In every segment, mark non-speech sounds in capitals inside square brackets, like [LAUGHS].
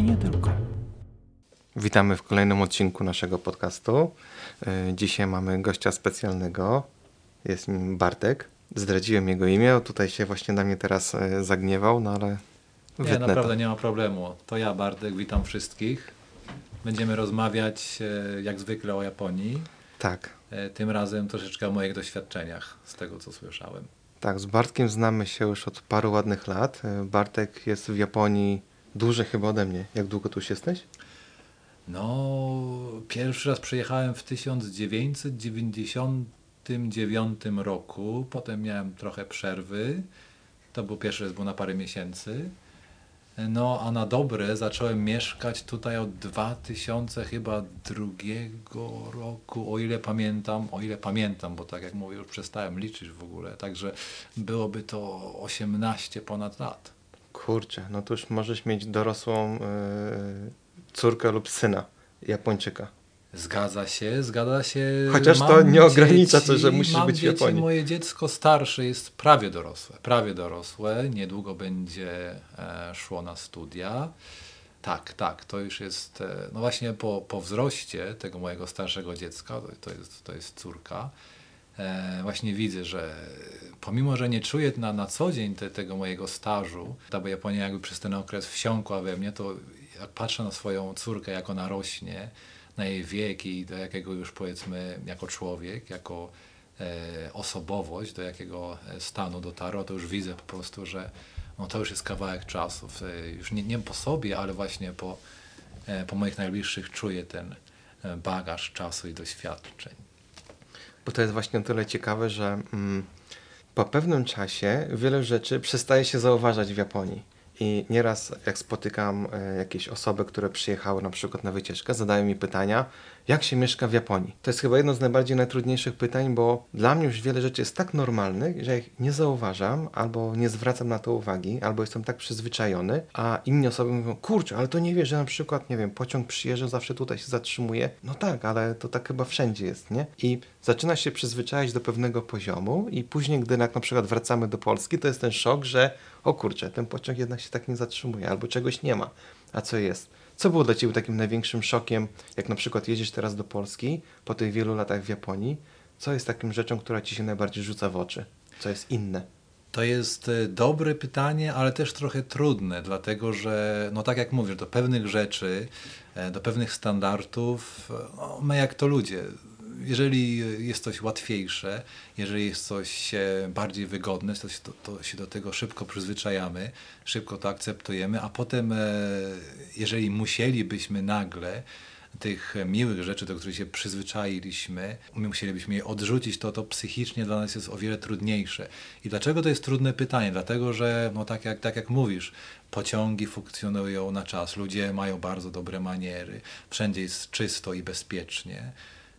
i nie tylko. Witamy w kolejnym odcinku naszego podcastu. E, dzisiaj mamy gościa specjalnego. Jest nim Bartek. Zdradziłem jego imię, tutaj się właśnie na mnie teraz e, zagniewał, no ale Nie, naprawdę nie ma problemu. To ja, Bartek, witam wszystkich. Będziemy rozmawiać e, jak zwykle o Japonii. Tak, Tym razem troszeczkę o moich doświadczeniach, z tego co słyszałem. tak. Z Bartkiem znamy się już od paru ładnych lat. Bartek jest w Japonii dłużej chyba ode mnie. Jak długo tu już jesteś? No, pierwszy raz przyjechałem w 1999 roku, potem miałem trochę przerwy. To był pierwszy raz, był na parę miesięcy. No, a na dobre zacząłem mieszkać tutaj od 2000 chyba drugiego roku, o ile pamiętam, o ile pamiętam, bo tak jak mówię, już przestałem liczyć w ogóle, także byłoby to 18 ponad lat. Kurczę, no to już możesz mieć dorosłą e, córkę lub syna Japończyka. Zgadza się, zgadza się. Chociaż to Mam nie ogranicza to, że musisz mam być dzieci, Japonii. Moje dziecko starsze jest prawie dorosłe, prawie dorosłe, niedługo będzie e, szło na studia. Tak, tak, to już jest, e, no właśnie po, po wzroście tego mojego starszego dziecka, to, to, jest, to jest córka, właśnie widzę, że pomimo, że nie czuję na, na co dzień te, tego mojego stażu, ta bo Japonia jakby przez ten okres wsiąkła we mnie, to jak patrzę na swoją córkę, jak ona rośnie, na jej wiek i do jakiego już powiedzmy jako człowiek, jako e, osobowość, do jakiego e, stanu dotarła, to już widzę po prostu, że no, to już jest kawałek czasów. E, już nie, nie po sobie, ale właśnie po, e, po moich najbliższych czuję ten e, bagaż czasu i doświadczeń. Bo to jest właśnie o tyle ciekawe, że mm, po pewnym czasie wiele rzeczy przestaje się zauważać w Japonii. I nieraz jak spotykam e, jakieś osoby, które przyjechały na przykład na wycieczkę, zadają mi pytania, jak się mieszka w Japonii. To jest chyba jedno z najbardziej najtrudniejszych pytań, bo dla mnie już wiele rzeczy jest tak normalnych, że ich nie zauważam, albo nie zwracam na to uwagi, albo jestem tak przyzwyczajony, a inni osoby mówią, kurczę, ale to nie wiesz, że na przykład, nie wiem, pociąg przyjeżdża, zawsze tutaj się zatrzymuje. No tak, ale to tak chyba wszędzie jest, nie? I zaczyna się przyzwyczajać do pewnego poziomu i później, gdy jak na przykład wracamy do Polski, to jest ten szok, że o kurczę, ten pociąg jednak się tak nie zatrzymuje, albo czegoś nie ma. A co jest? Co było dla Ciebie takim największym szokiem, jak na przykład jedziesz teraz do Polski po tych wielu latach w Japonii? Co jest takim rzeczą, która Ci się najbardziej rzuca w oczy? Co jest inne? To jest e, dobre pytanie, ale też trochę trudne, dlatego że, no tak jak mówisz, do pewnych rzeczy, e, do pewnych standardów, e, no, my jak to ludzie, jeżeli jest coś łatwiejsze, jeżeli jest coś bardziej wygodne, to to, to się do tego szybko przyzwyczajamy, szybko to akceptujemy, a potem, e, jeżeli musielibyśmy nagle tych miłych rzeczy, do których się przyzwyczailiśmy, my musielibyśmy je odrzucić, to to psychicznie dla nas jest o wiele trudniejsze. I dlaczego to jest trudne pytanie? Dlatego, że no tak, jak, tak jak mówisz, pociągi funkcjonują na czas, ludzie mają bardzo dobre maniery, wszędzie jest czysto i bezpiecznie.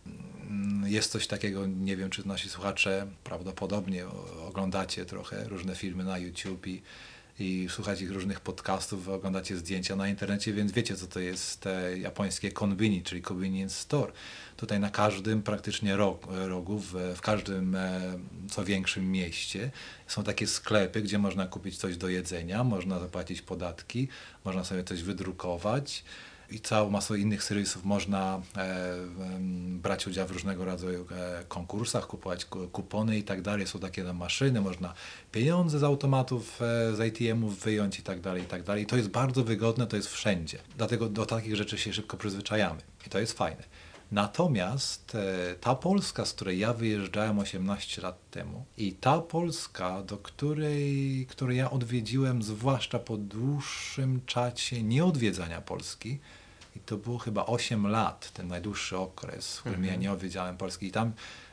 Mm, Jest coś takiego, nie wiem czy nasi słuchacze prawdopodobnie oglądacie trochę różne filmy na YouTube i, i słuchacie ich różnych podcastów, oglądacie zdjęcia na internecie, więc wiecie co to jest e, japońskie konbini, czyli convenience store. Tutaj na każdym praktycznie rog, rogu, w, w każdym e, co większym mieście są takie sklepy, gdzie można kupić coś do jedzenia, można zapłacić podatki, można sobie coś wydrukować i całą masą innych serwisów można e, brać udział w różnego rodzaju e, konkursach, kupować ku- kupony i tak dalej. Są takie tam maszyny, można pieniądze z automatów, e, z ATM-ów wyjąć i tak dalej, i tak dalej. To jest bardzo wygodne, to jest wszędzie. Dlatego do takich rzeczy się szybko przyzwyczajamy i to jest fajne. Natomiast ta Polska, z której ja wyjeżdżałem 18 lat temu i ta Polska, do której, której ja odwiedziłem, zwłaszcza po dłuższym czacie nieodwiedzania Polski, i to było chyba 8 lat, ten najdłuższy okres, w którym ja nie odwiedziałem Polski. I tam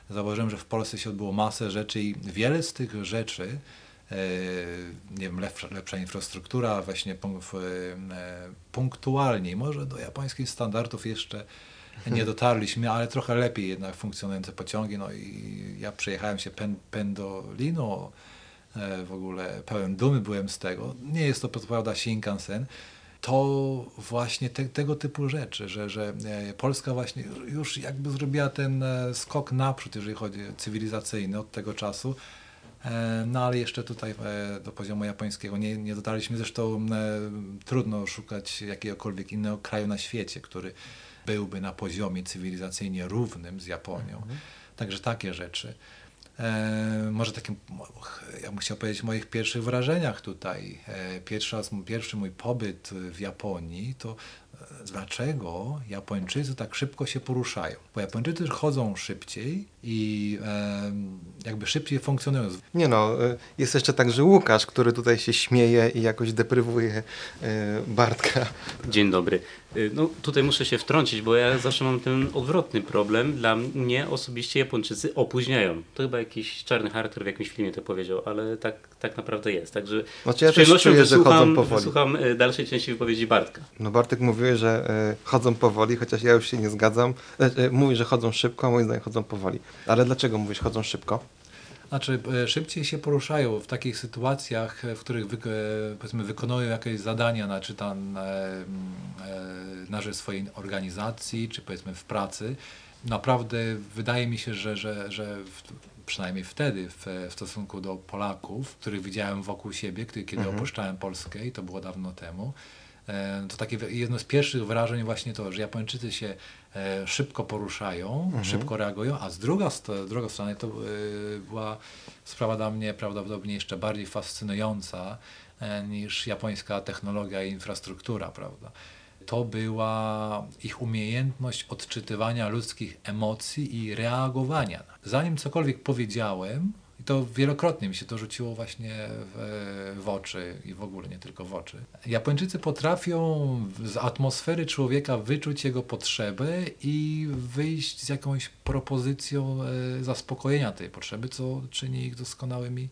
zauważyłem, że w Polsce się odbyło masę rzeczy i wiele z tych rzeczy, e, nie wiem, lepsza, lepsza infrastruktura, właśnie w, e, punktualniej, może do japońskich standardów jeszcze nie dotarliśmy, ale trochę lepiej jednak funkcjonujące pociągi. No i ja przejechałem się pen, Pendolino, e, w ogóle pełen dumy byłem z tego. Nie jest to, prawda, Shinkansen. To właśnie te, tego typu rzeczy, że, że e, Polska właśnie już jakby zrobiła ten e, skok naprzód, jeżeli chodzi o cywilizacyjny od tego czasu. E, no ale jeszcze tutaj do poziomu japońskiego nie, nie dotarliśmy. Zresztą trudno szukać jakiegokolwiek innego kraju na świecie, który byłby na poziomie cywilizacyjnie równym z Japonią. Mhm. Także takie rzeczy. E, może takim, ja bym chciał powiedzieć moich pierwszych wrażeniach tutaj. E, pierwszy, raz, pierwszy mój pobyt w Japonii to dlaczego Japończycy tak szybko się poruszają. Bo Japończycy chodzą szybciej i e, jakby szybciej funkcjonują. Nie no, e, jest jeszcze także Łukasz, który tutaj się śmieje i jakoś deprywuje e, Bartka. Dzień dobry. E, no tutaj muszę się wtrącić, bo ja zawsze mam ten odwrotny problem. Dla mnie osobiście Japończycy opóźniają. To chyba jakiś czarny charakter w jakimś filmie to powiedział, ale tak, tak naprawdę jest. Także znaczy ja z przyjemnością czuję, wysłucham, wysłucham dalszej części wypowiedzi Bartka. No Bartek mówił, że e, chodzą powoli, chociaż ja już się nie zgadzam. E, e, mówi, że chodzą szybko, a moim zdaniem chodzą powoli. Ale dlaczego mówisz chodzą szybko? Znaczy, szybciej się poruszają w takich sytuacjach, w których wy, powiedzmy, wykonują jakieś zadania na, czy tam, na rzecz swojej organizacji, czy powiedzmy w pracy. Naprawdę wydaje mi się, że, że, że w, przynajmniej wtedy w, w, stosunku do Polaków, których widziałem wokół siebie, kiedy mhm. opuszczałem Polskę i to było dawno temu, E, to takie jedno z pierwszych wrażeń właśnie to, że Japończycy się e, szybko poruszają, mhm. szybko reagują, a z druga, z drugiej strony to e, była sprawa dla mnie prawdopodobnie jeszcze bardziej fascynująca niż japońska technologia i infrastruktura, prawda? To była ich umiejętność odczytywania ludzkich emocji i reagowania. Zanim cokolwiek powiedziałem, i to wielokrotnie mi się to rzuciło właśnie w, w, oczy i w ogóle nie tylko w oczy. Japończycy potrafią z atmosfery człowieka wyczuć jego potrzebę i wyjść z jakąś propozycją e, zaspokojenia tej potrzeby, co czyni ich doskonałymi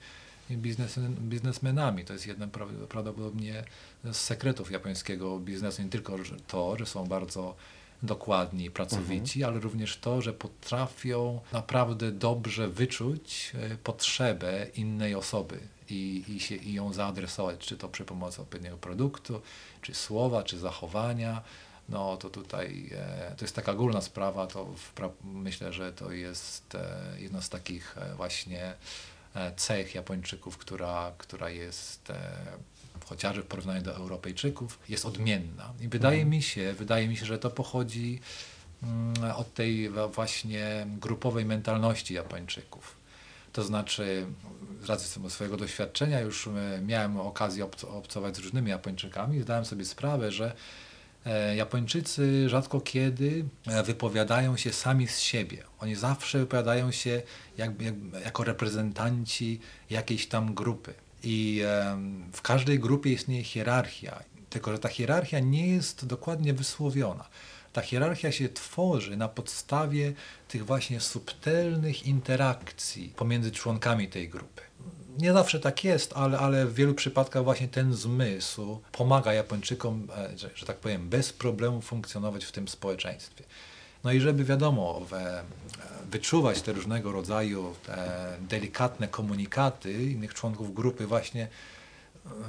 biznes, biznesmenami. To jest jeden prawdopodobnie z sekretów japońskiego biznesu. Nie tylko to, że są bardzo dokładni, pracowici, mhm. ale również to, że potrafią naprawdę dobrze wyczuć e, potrzebę innej osoby i, i, się, i ją zaadresować, czy to przy pomocy odpowiedniego produktu, czy słowa, czy zachowania. No to tutaj e, to jest taka górna sprawa, to myślę, że to jest e, jedna z takich właśnie cech Japończyków, która, która jest chociażby w porównaniu do Europejczyków, jest odmienna. I wydaje mhm. mi się, wydaje mi się, że to pochodzi mm, od tej właśnie grupowej mentalności Japończyków. To znaczy, z racji swojego doświadczenia, już e, miałem okazję obcować z różnymi Japończykami i zdałem sobie sprawę, że e, Japończycy rzadko kiedy e, wypowiadają się sami z siebie. Oni zawsze wypowiadają się jak, jak, jako reprezentanci jakiejś tam grupy. I w każdej grupie istnieje hierarchia, tylko że ta hierarchia nie jest dokładnie wysłowiona. Ta hierarchia się tworzy na podstawie tych właśnie subtelnych interakcji pomiędzy członkami tej grupy. Nie zawsze tak jest, ale, ale w wielu przypadkach właśnie ten zmysł pomaga Japończykom, e, że, że tak powiem, bez problemu funkcjonować w tym społeczeństwie. No i żeby wiadomo, wyczuwać te różnego rodzaju delikatne komunikaty innych członków grupy właśnie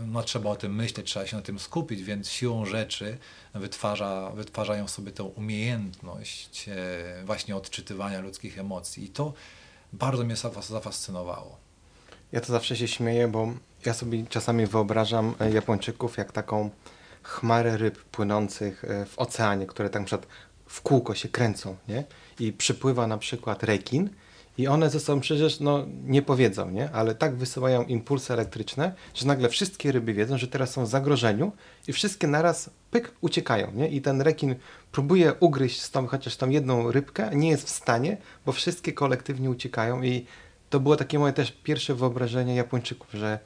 no, trzeba o tym myśleć, trzeba się na tym skupić, więc siłą rzeczy wytwarza, wytwarzają sobie tę umiejętność e, właśnie odczytywania ludzkich emocji i to bardzo mnie zafascynowało. Ja to zawsze się śmieję, bo ja sobie czasami wyobrażam e, Japończyków jak taką chmarę ryb płynących e, w oceanie, które tak przykład w kółko się kręcą, nie? I przypływa na przykład rekin i one ze sobą przecież no, nie powiedzą, nie? Ale tak wysyłają impulsy elektryczne, że nagle wszystkie ryby wiedzą, że teraz są w zagrożeniu i wszystkie naraz pyk uciekają, nie? I ten rekin próbuje ugryźć tą, chociaż tą jedną rybkę, nie jest w stanie, bo wszystkie kolektywnie uciekają i to było takie moje też pierwsze wyobrażenie Japończyków, że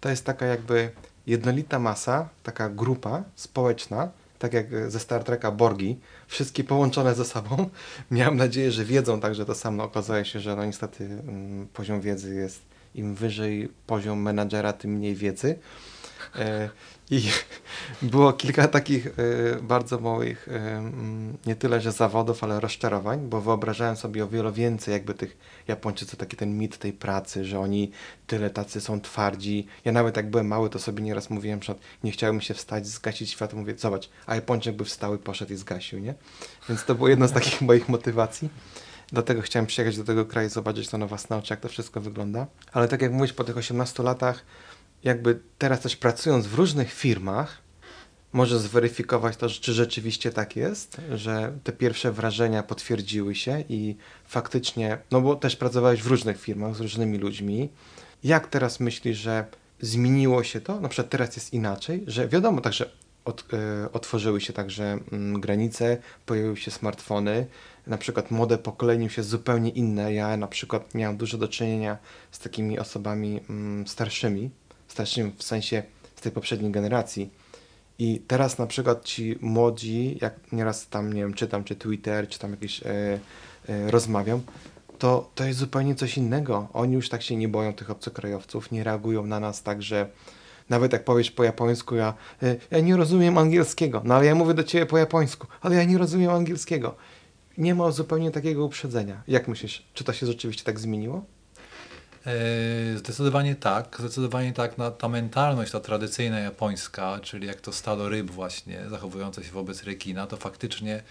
to jest taka jakby jednolita masa, taka grupa społeczna, tak jak ze Star Treka Borgi, wszystkie połączone ze sobą. [LAUGHS] Miałem nadzieję, że wiedzą także to samo. Okazało się, że no niestety mm, poziom wiedzy jest im wyżej poziom menadżera, tym mniej wiedzy. E, I [LAUGHS] było kilka takich e, bardzo małych, e, nie tyle że zawodów, ale rozczarowań, bo wyobrażałem sobie o wiele więcej jakby tych Japończycy, taki ten mit tej pracy, że oni tyle tacy są twardzi. Ja nawet jak byłem mały, to sobie nieraz mówiłem, że nie chciałem się wstać, zgasić światło, mówię, zobacz, a Japończyk by wstał i poszedł i zgasił, nie? Więc to było jedno z takich [LAUGHS] moich motywacji. Dlatego chciałem przyjechać do tego kraju, zobaczyć to na własne oczy, jak to wszystko wygląda. Ale tak jak mówisz, po tych 18 latach, jakby teraz też pracując w różnych firmach, może zweryfikować to, czy rzeczywiście tak jest, że te pierwsze wrażenia potwierdziły się i faktycznie, no bo też pracowałeś w różnych firmach z różnymi ludźmi. Jak teraz myślisz, że zmieniło się to? Na przykład teraz jest inaczej, że wiadomo, także od, y, otworzyły się także y, granice, pojawiły się smartfony, na przykład młode pokolenie jest zupełnie inne. Ja na przykład miałem dużo do czynienia z takimi osobami y, starszymi, starszymi w sensie z tej poprzedniej generacji. I teraz na przykład ci młodzi, jak nieraz tam, nie wiem, czytam, czy Twitter, czy tam jakieś e, e, rozmawiam, to, to jest zupełnie coś innego. Oni już tak się nie boją tych obcokrajowców, nie reagują na nas tak, że nawet jak powiesz po japońsku, ja, e, ja nie rozumiem angielskiego, no ale ja mówię do ciebie po japońsku, ale ja nie rozumiem angielskiego. Nie ma zupełnie takiego uprzedzenia. Jak myślisz, czy to się rzeczywiście tak zmieniło? E, zdecydowanie tak. Zdecydowanie tak. Ta mentalność, ta tradycyjna japońska, czyli jak to stado ryb właśnie zachowujące się wobec rekina, to faktycznie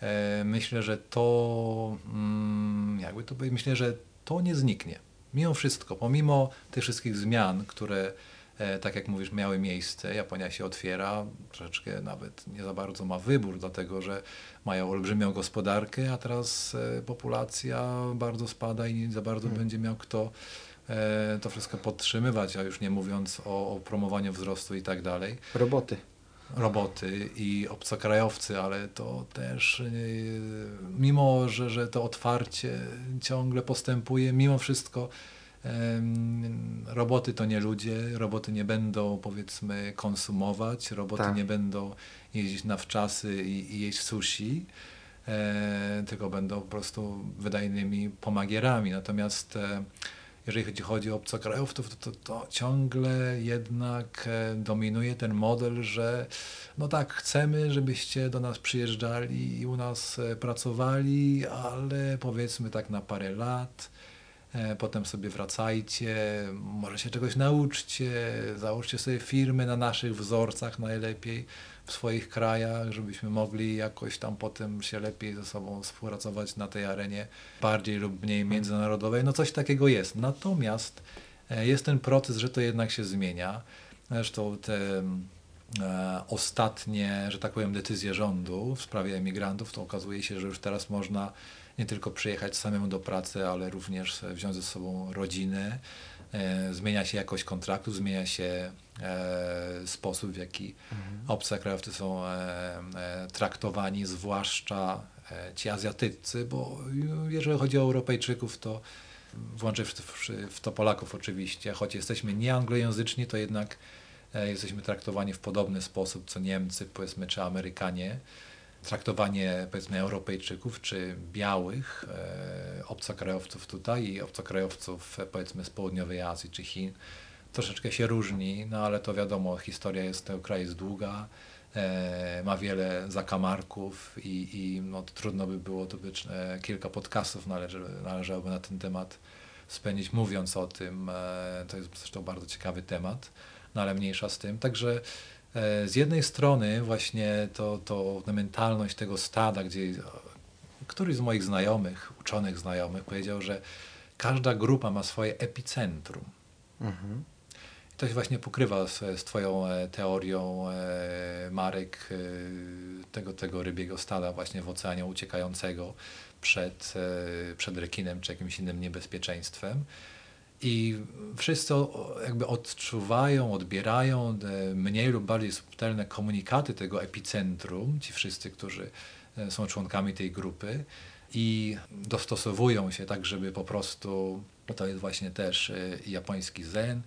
e, myślę, że to mm, jakby to myślę, że to nie zniknie. Mimo wszystko, pomimo tych wszystkich zmian, które tak jak mówisz, miały miejsce. Japonia się otwiera, troszeczkę nawet nie za bardzo ma wybór, dlatego że mają olbrzymią gospodarkę, a teraz e, populacja bardzo spada i nie za bardzo hmm. będzie miał kto e, to wszystko podtrzymywać, a już nie mówiąc o, o promowaniu wzrostu i tak dalej. Roboty. Roboty i obcokrajowcy, ale to też, e, mimo że, że to otwarcie ciągle postępuje, mimo wszystko roboty to nie ludzie, roboty nie będą powiedzmy konsumować, roboty tak. nie będą jeździć na wczasy i, i jeść sushi, e, tylko będą po prostu wydajnymi pomagierami. Natomiast e, jeżeli chodzi o obcokrajów, to, to, to, ciągle jednak e, dominuje ten model, że no tak, chcemy, żebyście do nas przyjeżdżali i u nas e, pracowali, ale powiedzmy tak na parę lat, potem sobie wracajcie, może się czegoś nauczcie, załóżcie sobie firmy na naszych wzorcach najlepiej w swoich krajach, żebyśmy mogli jakoś tam potem się lepiej ze sobą współpracować na tej arenie bardziej lub mniej międzynarodowej. No coś takiego jest. Natomiast e, jest ten proces, że to jednak się zmienia. Zresztą te e, ostatnie, że tak powiem, decyzje rządu w sprawie emigrantów, to okazuje się, że już teraz można nie tylko przyjechać samemu do pracy, ale również wziąć ze sobą rodzinę. E, zmienia się jakość kontraktu, zmienia się e, sposób, w jaki mhm. obcokrajowcy są e, traktowani, zwłaszcza ci Azjatycy, bo jeżeli chodzi o Europejczyków, to włączę w to Polaków oczywiście, choć jesteśmy nieanglojęzyczni, to jednak jesteśmy traktowani w podobny sposób co Niemcy, powiedzmy, czy Amerykanie traktowanie powiedzmy Europejczyków czy białych e, obcokrajowców tutaj i obcokrajowców e, powiedzmy z południowej Azji czy Chin troszeczkę się różni, no ale to wiadomo, historia jest, tego kraju jest długa, e, ma wiele zakamarków i, i no, trudno by było tu być e, kilka podcastów należy, należałoby na ten temat spędzić mówiąc o tym, e, to jest zresztą bardzo ciekawy temat, no ale mniejsza z tym, także z jednej strony właśnie to, to mentalność tego stada, gdzie któryś z moich znajomych, uczonych znajomych powiedział, że każda grupa ma swoje epicentrum. Mhm. I to się właśnie pokrywa z, z twoją e, teorią e, Marek tego, tego rybiego stada właśnie w oceanie uciekającego przed, przed rekinem czy jakimś innym niebezpieczeństwem. I wszyscy jakby odczuwają, odbierają mniej lub bardziej subtelne komunikaty tego epicentrum, ci wszyscy, którzy e, są członkami tej grupy i dostosowują się tak, żeby po prostu, to jest właśnie też e, japoński zen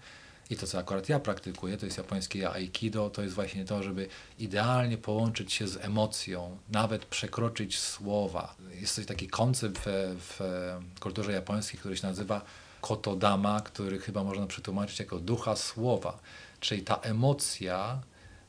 i to, co akurat ja praktykuję, to jest japońskie aikido, to jest właśnie to, żeby idealnie połączyć się z emocją, nawet przekroczyć słowa. Jest coś taki koncept w, w kulturze japońskiej, który się nazywa kotodama, który chyba można przetłumaczyć jako ducha słowa, czyli ta emocja,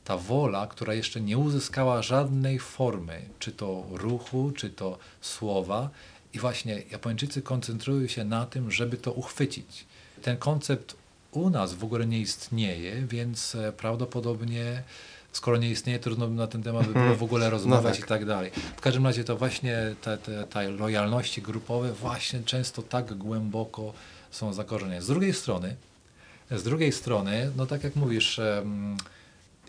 ta wola, która jeszcze nie uzyskała żadnej formy, czy to ruchu, czy to słowa. I właśnie Japończycy koncentrują się na tym, żeby to uchwycić. Ten koncept u nas w ogóle nie istnieje, więc e, prawdopodobnie skoro nie istnieje, trudno by na ten temat by było w ogóle rozmawiać tak. i tak dalej. W każdym razie to właśnie te, te, te lojalności grupowe właśnie często tak głęboko są zakorzenione. Z drugiej strony, z drugiej strony, no tak jak mówisz,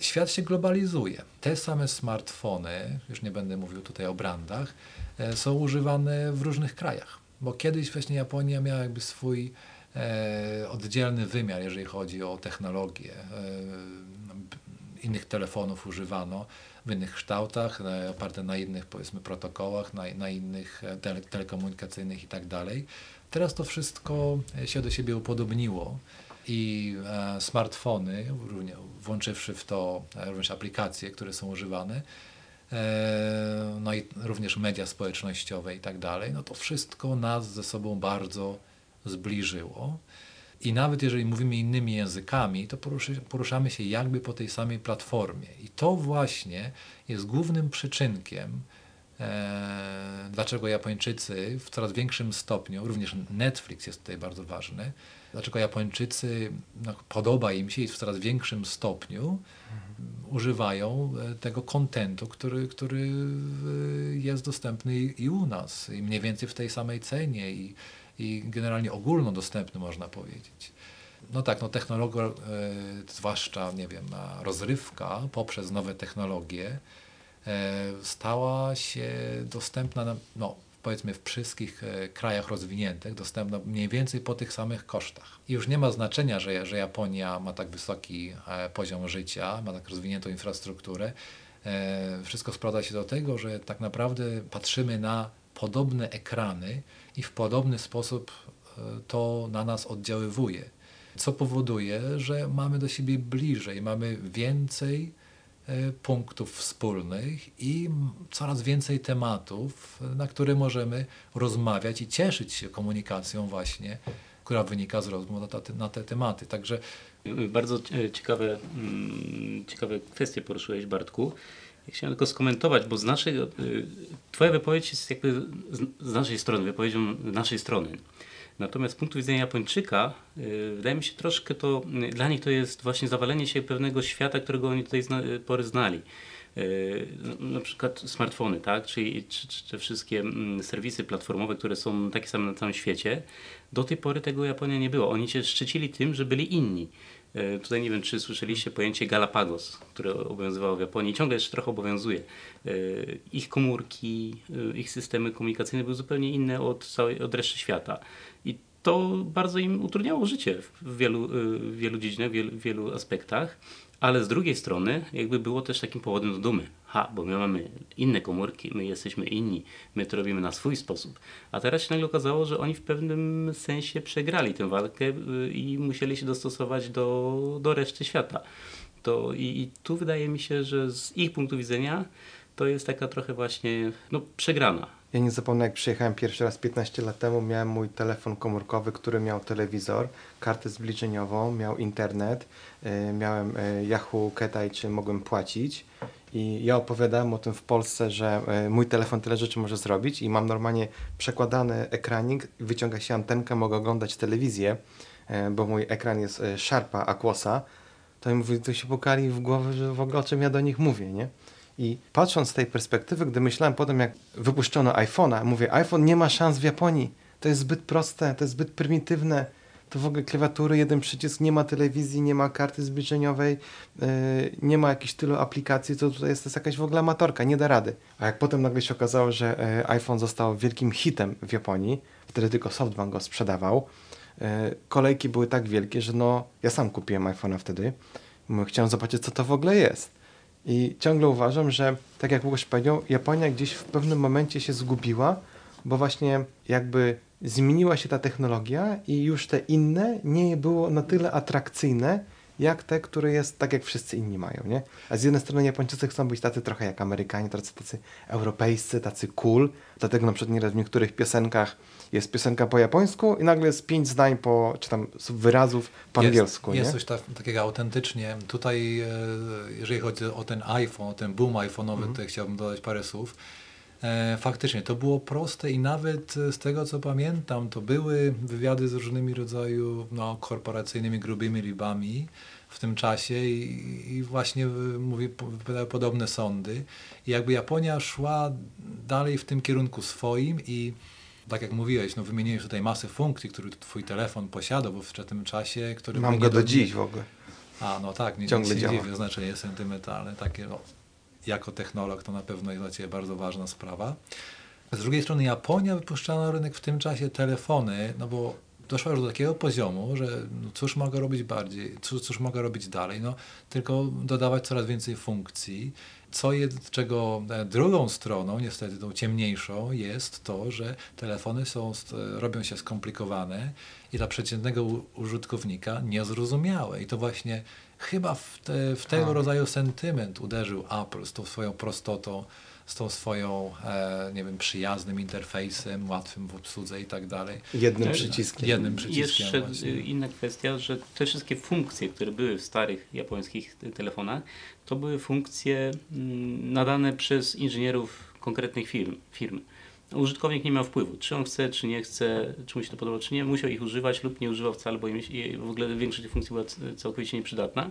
świat się globalizuje. Te same smartfony, już nie będę mówił tutaj o brandach, e, są używane w różnych krajach. Bo kiedyś właśnie Japonia miała jakby swój e, oddzielny wymiar, jeżeli chodzi o technologię. E, innych telefonów używano w innych kształtach, oparte na innych powiedzmy protokołach, na, na innych tele, telekomunikacyjnych i tak dalej. Teraz to wszystko się do siebie upodobniło i e, smartfony, włączywszy w to e, również aplikacje, które są używane, e, no i również media społecznościowe i tak dalej, no to wszystko nas ze sobą bardzo zbliżyło. I nawet jeżeli mówimy innymi językami, to poruszamy się jakby po tej samej platformie. I to właśnie jest głównym przyczynkiem, e, dlaczego Japończycy w coraz większym stopniu, również Netflix jest tutaj bardzo ważny, dlaczego Japończycy no, podoba im się i w coraz większym stopniu mhm. używają e, tego kontentu, który, który e, jest dostępny i u nas, i mniej więcej w tej samej cenie. I, i generalnie ogólnodostępny można powiedzieć. No tak, no technologia, zwłaszcza, nie wiem, rozrywka poprzez nowe technologie stała się dostępna, na, no powiedzmy w wszystkich e, krajach rozwiniętych, dostępna mniej więcej po tych samych kosztach. I już nie ma znaczenia, że, że Japonia ma tak wysoki poziom życia, ma tak rozwiniętą infrastrukturę. Wszystko sprowadza się do tego, że tak naprawdę patrzymy na podobne ekrany i w podobny sposób e, to na nas oddziaływuje. Co powoduje, że mamy do siebie bliżej, mamy więcej e, punktów wspólnych i coraz więcej tematów, na które możemy rozmawiać i cieszyć się komunikacją właśnie, która wynika z rozmów na te, na te tematy. Także bardzo ciekawe, mm, ciekawe kwestie poruszyłeś Bartku. Chciałem tylko skomentować, bo z naszej, y, twoja wypowiedź jest jakby z naszej strony, wypowiedzią naszej strony. Natomiast z punktu widzenia Japończyka, y, wydaje mi się troszkę to, y, dla nich to jest właśnie zawalenie się pewnego świata, którego oni do tej pory znali. No, na przykład smartfony, tak? Czyli czy, te wszystkie mm, serwisy platformowe, które są takie same na całym świecie. Do tej pory tego Japonia nie było. Oni się szczycili tym, że byli inni. Tutaj nie wiem, czy słyszeliście pojęcie Galapagos, które obowiązywało w Japonii, ciągle jeszcze trochę obowiązuje. Ich komórki, ich systemy komunikacyjne były zupełnie inne od, całej, od reszty świata. To bardzo im utrudniało życie w wielu, w wielu dziedzinach, w wielu, w wielu aspektach ale z drugiej strony jakby było też takim powodem do dumy. Ha, bo my mamy inne komórki, my jesteśmy inni, my to robimy na swój sposób. A teraz się nagle okazało, że oni w pewnym sensie przegrali tę walkę y, i musieli się dostosować do, do reszty świata. To, i, I tu wydaje mi się, że z ich punktu widzenia to jest taka trochę właśnie no, przegrana. Ja nie zapomnę, jak przyjechałem pierwszy raz 15 lat temu, miałem mój telefon komórkowy, który miał telewizor, kartę zbliżeniową, miał internet, yy, miałem yy, Yahoo Ketai, czy mogłem płacić. I ja opowiadałem o tym w Polsce, że yy, mój telefon tyle rzeczy może zrobić i mam normalnie przekładany ekranik, wyciąga się antenkę, mogę oglądać telewizję, bo mój ekran jest Sharpa Aquosa. To mi mówi, to się pokali w głowę, że w ogóle o czym ja do nich mówię, nie? I patrząc z tej perspektywy, gdy myślałem potem, jak wypuszczono iPhone'a, mówię, iPhone nie ma szans w Japonii. To jest zbyt proste, to jest zbyt prymitywne. To w ogóle klawiatury, jeden przycisk, nie ma telewizji, nie ma karty zbliżeniowej, yy, nie ma jakichś tylu aplikacji, to tutaj jest, to jest jakaś w ogóle amatorka, nie da rady. A jak potem nagle się okazało, że yy, iPhone został wielkim hitem w Japonii, wtedy tylko SoftBank go sprzedawał, yy, kolejki były tak wielkie, że no, ja sam kupiłem iPhone'a wtedy. Chciałem zobaczyć, co to w ogóle jest. I ciągle uważam, że tak jak Łukasz powiedział, Japonia gdzieś w pewnym momencie się zgubiła, bo właśnie jakby zmieniła się ta technologia i już te inne nie było na tyle atrakcyjne, jak te, które jest tak, jak wszyscy inni mają, nie? A z jednej strony Japończycy chcą być tacy trochę jak Amerykanie, tacy, tacy europejscy, tacy cool, dlatego na przykład nieraz w niektórych piosenkach jest piosenka po japońsku i nagle jest pięć zdań po, czy tam wyrazów po jest, angielsku. Jest nie? coś ta, takiego autentycznie. Tutaj, e, jeżeli chodzi o ten iPhone, o ten boom iPhone'owy, mm. tutaj chciałbym dodać parę słów. E, faktycznie, to było proste i nawet z tego co pamiętam, to były wywiady z różnymi rodzaju no, korporacyjnymi, grubymi rybami, w tym czasie i, i właśnie mówi, podobne sądy. I jakby Japonia szła dalej w tym kierunku swoim i tak jak mówiłeś, no wymieniłeś tutaj masę funkcji, które twój telefon posiadał w ówczesnym czasie. Który Mam go do dziś w ogóle. A, no tak, nie, Ciągle nie działa. dziwię, znaczenie sentymentalne, takie no, jako technolog to na pewno jest dla Ciebie bardzo ważna sprawa. Z drugiej strony Japonia wypuszczała na rynek w tym czasie telefony, no bo doszła już do takiego poziomu, że no cóż mogę robić bardziej, cóż, cóż mogę robić dalej, no tylko dodawać coraz więcej funkcji, co jest, czego e, drugą stroną, niestety tą ciemniejszą, jest to, że telefony są, st- robią się skomplikowane i dla przeciętnego użytkownika niezrozumiałe. I to właśnie chyba w, te, w tego Tak. rodzaju sentyment uderzył Apple z tą swoją prostotą, z tą swoją, e, nie wiem, przyjaznym interfejsem, łatwym w obsłudze i tak dalej. Jednym Tak. przyciskiem. Jednym przyciskiem Jeszcze właśnie. inna kwestia, że te wszystkie funkcje, które były w starych japońskich te- telefonach, to były funkcje mm, nadane przez inżynierów konkretnych firm. firm. Użytkownik nie miał wpływu, czy on chce, czy nie chce, czy mu się to podoba, czy nie. Musiał ich używać lub nie używał wcale, bo im w ogóle większość tych funkcji była całkowicie nieprzydatna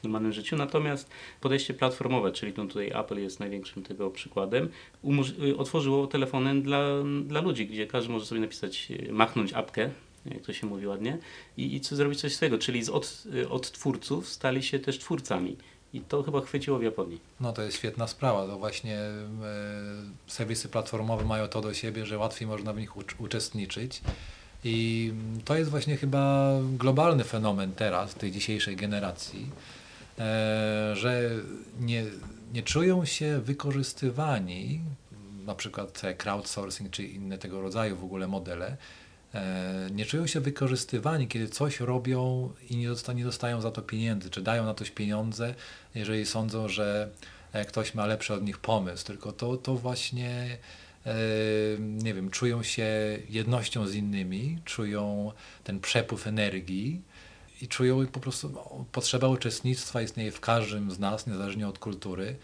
w normalnym życiu. Natomiast podejście platformowe, czyli no tutaj Apple jest największym tego przykładem, y, otworzyło telefony dla, dla ludzi, gdzie każdy może sobie napisać, y, machnąć apkę, jak to się mówi ładnie, i, i co zrobić coś z tego. Czyli z od, y, od twórców stali się też twórcami. I to chyba chwyciło w Japonii. No to jest świetna sprawa. To właśnie e, serwisy platformowe mają to do siebie, że łatwiej można w nich ucz- uczestniczyć. I to jest właśnie chyba globalny fenomen teraz, tej dzisiejszej generacji, e, że nie, nie czują się wykorzystywani, na przykład crowdsourcing czy inne tego rodzaju w ogóle modele, nie czują się wykorzystywani, kiedy coś robią i nie, dosta, nie dostają za to pieniędzy, czy dają na coś pieniądze, jeżeli sądzą, że e, ktoś ma lepszy od nich pomysł, tylko to, to właśnie e, nie wiem, czują się jednością z innymi, czują ten przepływ energii i czują po prostu no, potrzeba uczestnictwa istnieje w każdym z nas, niezależnie od kultury.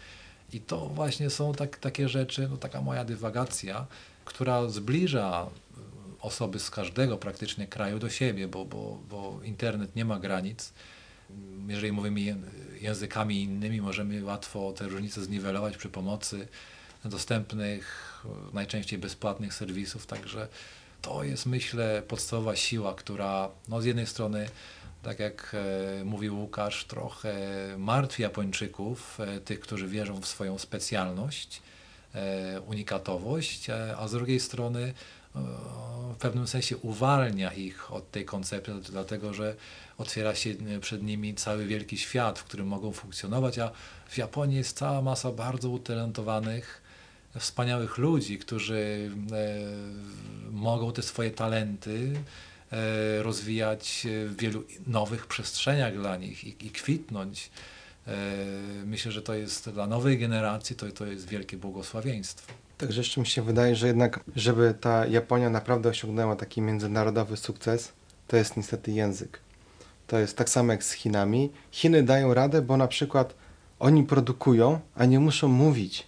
I to właśnie są tak, takie rzeczy, no taka moja dywagacja, która zbliża osoby z każdego praktycznie kraju do siebie, bo, bo, bo internet nie ma granic. Jeżeli mówimy ję- językami innymi, możemy łatwo te różnice zniwelować przy pomocy dostępnych, najczęściej bezpłatnych serwisów. Także to jest, myślę, podstawowa siła, która no, z jednej strony, tak jak e, mówił Łukasz, trochę martwi Japończyków, e, tych, którzy wierzą w swoją specjalność, e, unikatowość, e, a z drugiej strony w pewnym sensie uwalnia ich od tej koncepcji, dlatego że otwiera się e, przed nimi cały wielki świat, w którym mogą funkcjonować, a w Japonii jest cała masa bardzo utalentowanych, wspaniałych ludzi, którzy e, mogą te swoje talenty e, rozwijać w wielu nowych przestrzeniach dla nich i, kwitnąć. Myślę, że to jest dla nowej generacji to, to jest wielkie błogosławieństwo. Także jeszcze mi się wydaje, że jednak, żeby ta Japonia naprawdę osiągnęła taki międzynarodowy sukces, to jest niestety język. To jest tak samo jak z Chinami. Chiny dają radę, bo na przykład oni produkują, a nie muszą mówić.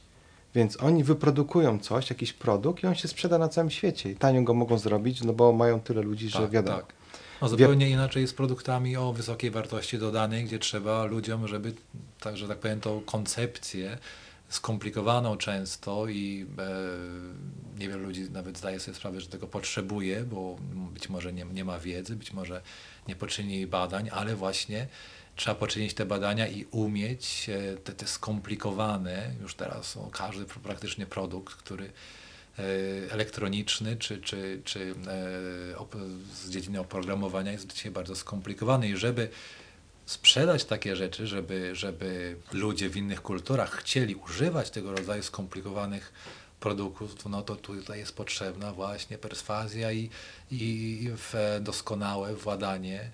Więc oni wyprodukują coś, jakiś produkt i on się sprzeda na całym świecie. I tanio go mogą zrobić, no bo mają tyle ludzi, że wiadomo. Tak. No, zupełnie inaczej jest z produktami o wysokiej wartości dodanej, gdzie trzeba ludziom, żeby, tak, że tak powiem, tą koncepcję skomplikowaną często i e, niewielu ludzi nawet zdaje sobie sprawę, że tego potrzebuje, bo być może nie, nie ma wiedzy, być może nie poczyni badań, ale właśnie trzeba poczynić te badania i umieć e, te, te skomplikowane, już teraz o, każdy pr- praktycznie produkt, który e, elektroniczny czy, czy, czy e, z dziedziny oprogramowania jest dzisiaj bardzo skomplikowany i żeby sprzedać takie rzeczy, żeby, żeby ludzie w innych kulturach chcieli używać tego rodzaju skomplikowanych produktów, no to tutaj jest potrzebna właśnie perswazja i, i doskonałe władanie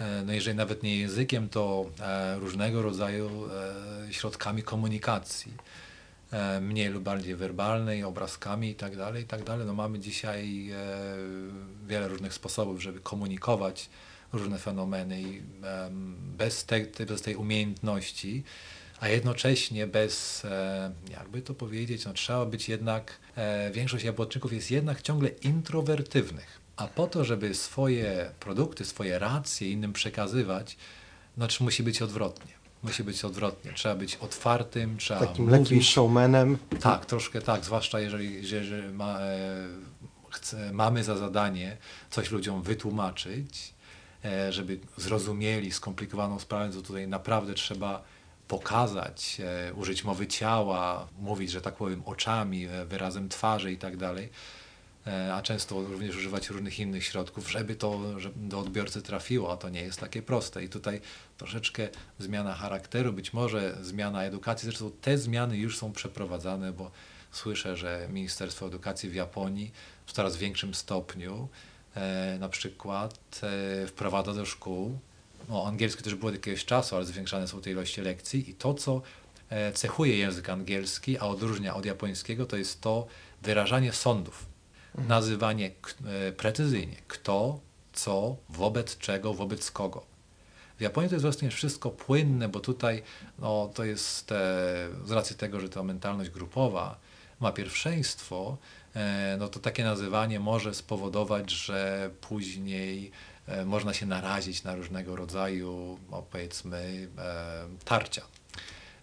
e, no jeżeli nawet nie językiem, to e, różnego rodzaju e, środkami komunikacji mniej lub bardziej werbalnej, obrazkami i tak dalej, i tak. No mamy dzisiaj wiele różnych sposobów, żeby komunikować różne fenomeny i bez, te, bez tej umiejętności, a jednocześnie bez, jakby to powiedzieć, no trzeba być jednak, e, większość Japończyków jest jednak ciągle introwertywnych. A po to, żeby swoje produkty, swoje racje innym przekazywać, Znaczy musi być odwrotnie. Musi być odwrotnie. Trzeba być otwartym, trzeba Takim mówić. lekkim showmanem. Tak, troszkę tak, zwłaszcza jeżeli, jeżeli ma, e, chce, mamy za zadanie coś ludziom wytłumaczyć, żeby zrozumieli skomplikowaną sprawę, to tutaj naprawdę trzeba pokazać, e, użyć mowy ciała, mówić, że tak powiem, oczami, e, wyrazem twarzy i tak dalej, e, a często również używać różnych innych środków, żeby to żeby do odbiorcy trafiło, a to nie jest takie proste. I tutaj troszeczkę zmiana charakteru, być może zmiana edukacji, zresztą te zmiany już są przeprowadzane, bo słyszę, że Ministerstwo Edukacji w Japonii w coraz większym stopniu e, na przykład e, wprowadza do szkół, no angielski też było od jakiegoś czasu, ale zwiększane są te ilości lekcji i to, co e, cechuje język angielski, a odróżnia od japońskiego, to jest to wyrażanie sądów, nazywanie k- e, precyzyjnie kto, co, wobec czego, wobec kogo. W Japonii to jest właśnie wszystko płynne, bo tutaj no, to jest e, z racji tego, że ta mentalność grupowa ma pierwszeństwo, e, no to takie nazywanie może spowodować, że później e, można się narazić na różnego rodzaju, no, powiedzmy, e, tarcia.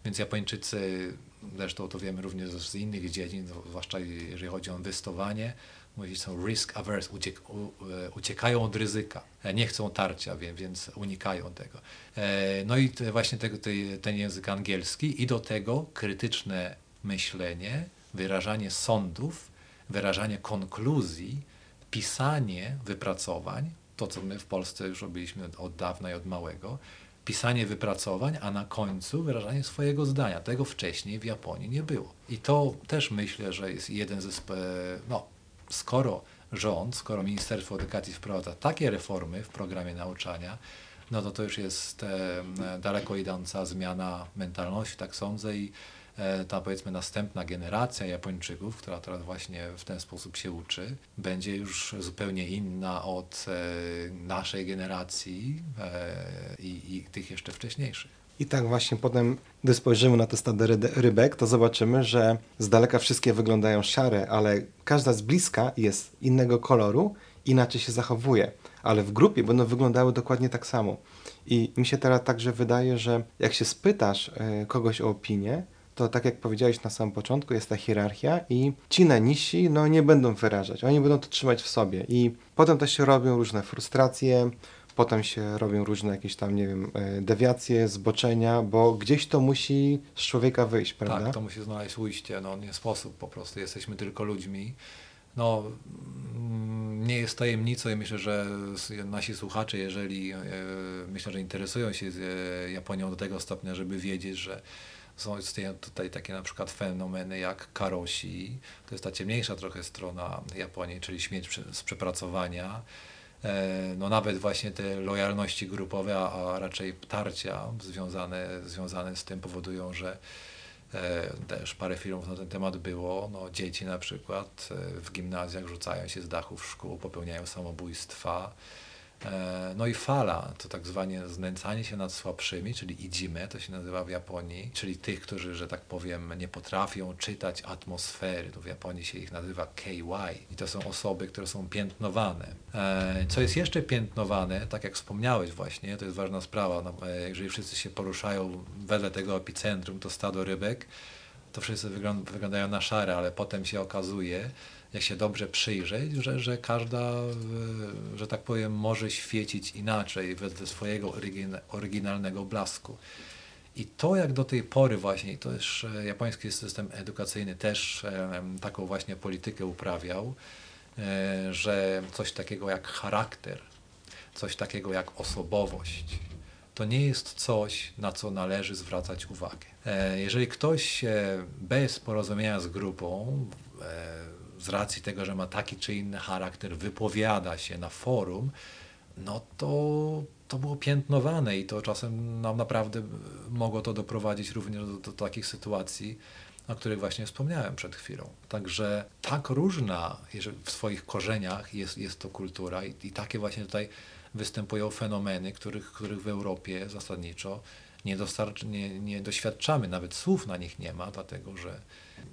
Więc Japończycy, zresztą to wiemy również z innych dziedzin, zwłaszcza jeżeli chodzi o inwestowanie, mówi, są risk averse, uciek, e, uciekają od ryzyka, E, nie chcą tarcia, więc unikają tego. E, No i właśnie te- ten język angielski i do tego krytyczne myślenie, wyrażanie sądów, wyrażanie konkluzji, pisanie wypracowań, to co my w Polsce już robiliśmy od dawna i od małego, pisanie wypracowań, a na końcu wyrażanie swojego zdania. Tego wcześniej w Japonii nie było. I to też myślę, że jest jeden ze, no, skoro rząd, skoro Ministerstwo Edukacji wprowadza takie reformy w programie nauczania, no to to już jest e, daleko idąca zmiana mentalności, tak sądzę i ta powiedzmy następna generacja Japończyków, która teraz właśnie w ten sposób się uczy, będzie już zupełnie inna od e, naszej generacji e, i, i tych jeszcze wcześniejszych. I tak właśnie potem, gdy spojrzymy na te stado ryde- rybek, to zobaczymy, że z daleka wszystkie wyglądają szare, ale każda z bliska jest innego koloru, inaczej się zachowuje. Ale w grupie będą wyglądały dokładnie tak samo. I mi się teraz także wydaje, że jak się spytasz e, kogoś o opinię, to tak jak powiedziałeś na samym początku, jest ta hierarchia i ci na niżsi no, nie będą wyrażać, oni będą to trzymać w sobie. I potem też się robią różne frustracje, potem się robią różne jakieś tam, nie wiem, e, dewiacje, zboczenia, bo gdzieś to musi z człowieka wyjść, prawda? Tak, to musi znaleźć ujście, no nie sposób po prostu, jesteśmy tylko ludźmi. No, mm, nie jest tajemnicą i myślę, że nasi słuchacze, jeżeli e, myślę, że interesują się z, e, Japonią do tego stopnia, żeby wiedzieć, że są tutaj takie na przykład fenomeny jak karoshi, to jest ta ciemniejsza trochę strona Japonii, czyli śmierć z przepracowania. E, No nawet właśnie te lojalności grupowe, a, a raczej tarcia związane, związane z tym powodują, że E, Też parę filmów na ten temat było. No, dzieci na przykład e, w gimnazjach rzucają się z dachów szkół, popełniają samobójstwa. E, No i fala, to tak zwane znęcanie się nad słabszymi, czyli idzime, to się nazywa w Japonii, czyli tych, którzy, że tak powiem, nie potrafią czytać atmosfery. W Japonii się ich nazywa KY. I to są osoby, które są piętnowane. E, Co jest jeszcze piętnowane, tak jak wspomniałeś właśnie, to jest ważna sprawa, no, e, jeżeli wszyscy się poruszają wedle tego epicentrum, to stado rybek, to wszyscy wygląd- wyglądają na szare, ale potem się okazuje, jak się dobrze przyjrzeć, że, że każda, e, że tak powiem, może świecić inaczej wedle swojego orygina- oryginalnego blasku. I to jak do tej pory właśnie, to też e, japoński system edukacyjny też e, taką właśnie politykę uprawiał, że coś takiego jak charakter, coś takiego jak osobowość, to nie jest coś, na co należy zwracać uwagę. Jeżeli ktoś bez porozumienia z grupą, z racji tego, że ma taki czy inny charakter, wypowiada się na forum, no to to było piętnowane i to czasem nam naprawdę mogło to doprowadzić również do, do takich sytuacji, o których właśnie wspomniałem przed chwilą. Także tak różna w swoich korzeniach jest, jest to kultura i, i takie właśnie tutaj występują fenomeny, których, których w Europie zasadniczo nie, dostarcz, nie, nie doświadczamy, nawet słów na nich nie ma, dlatego że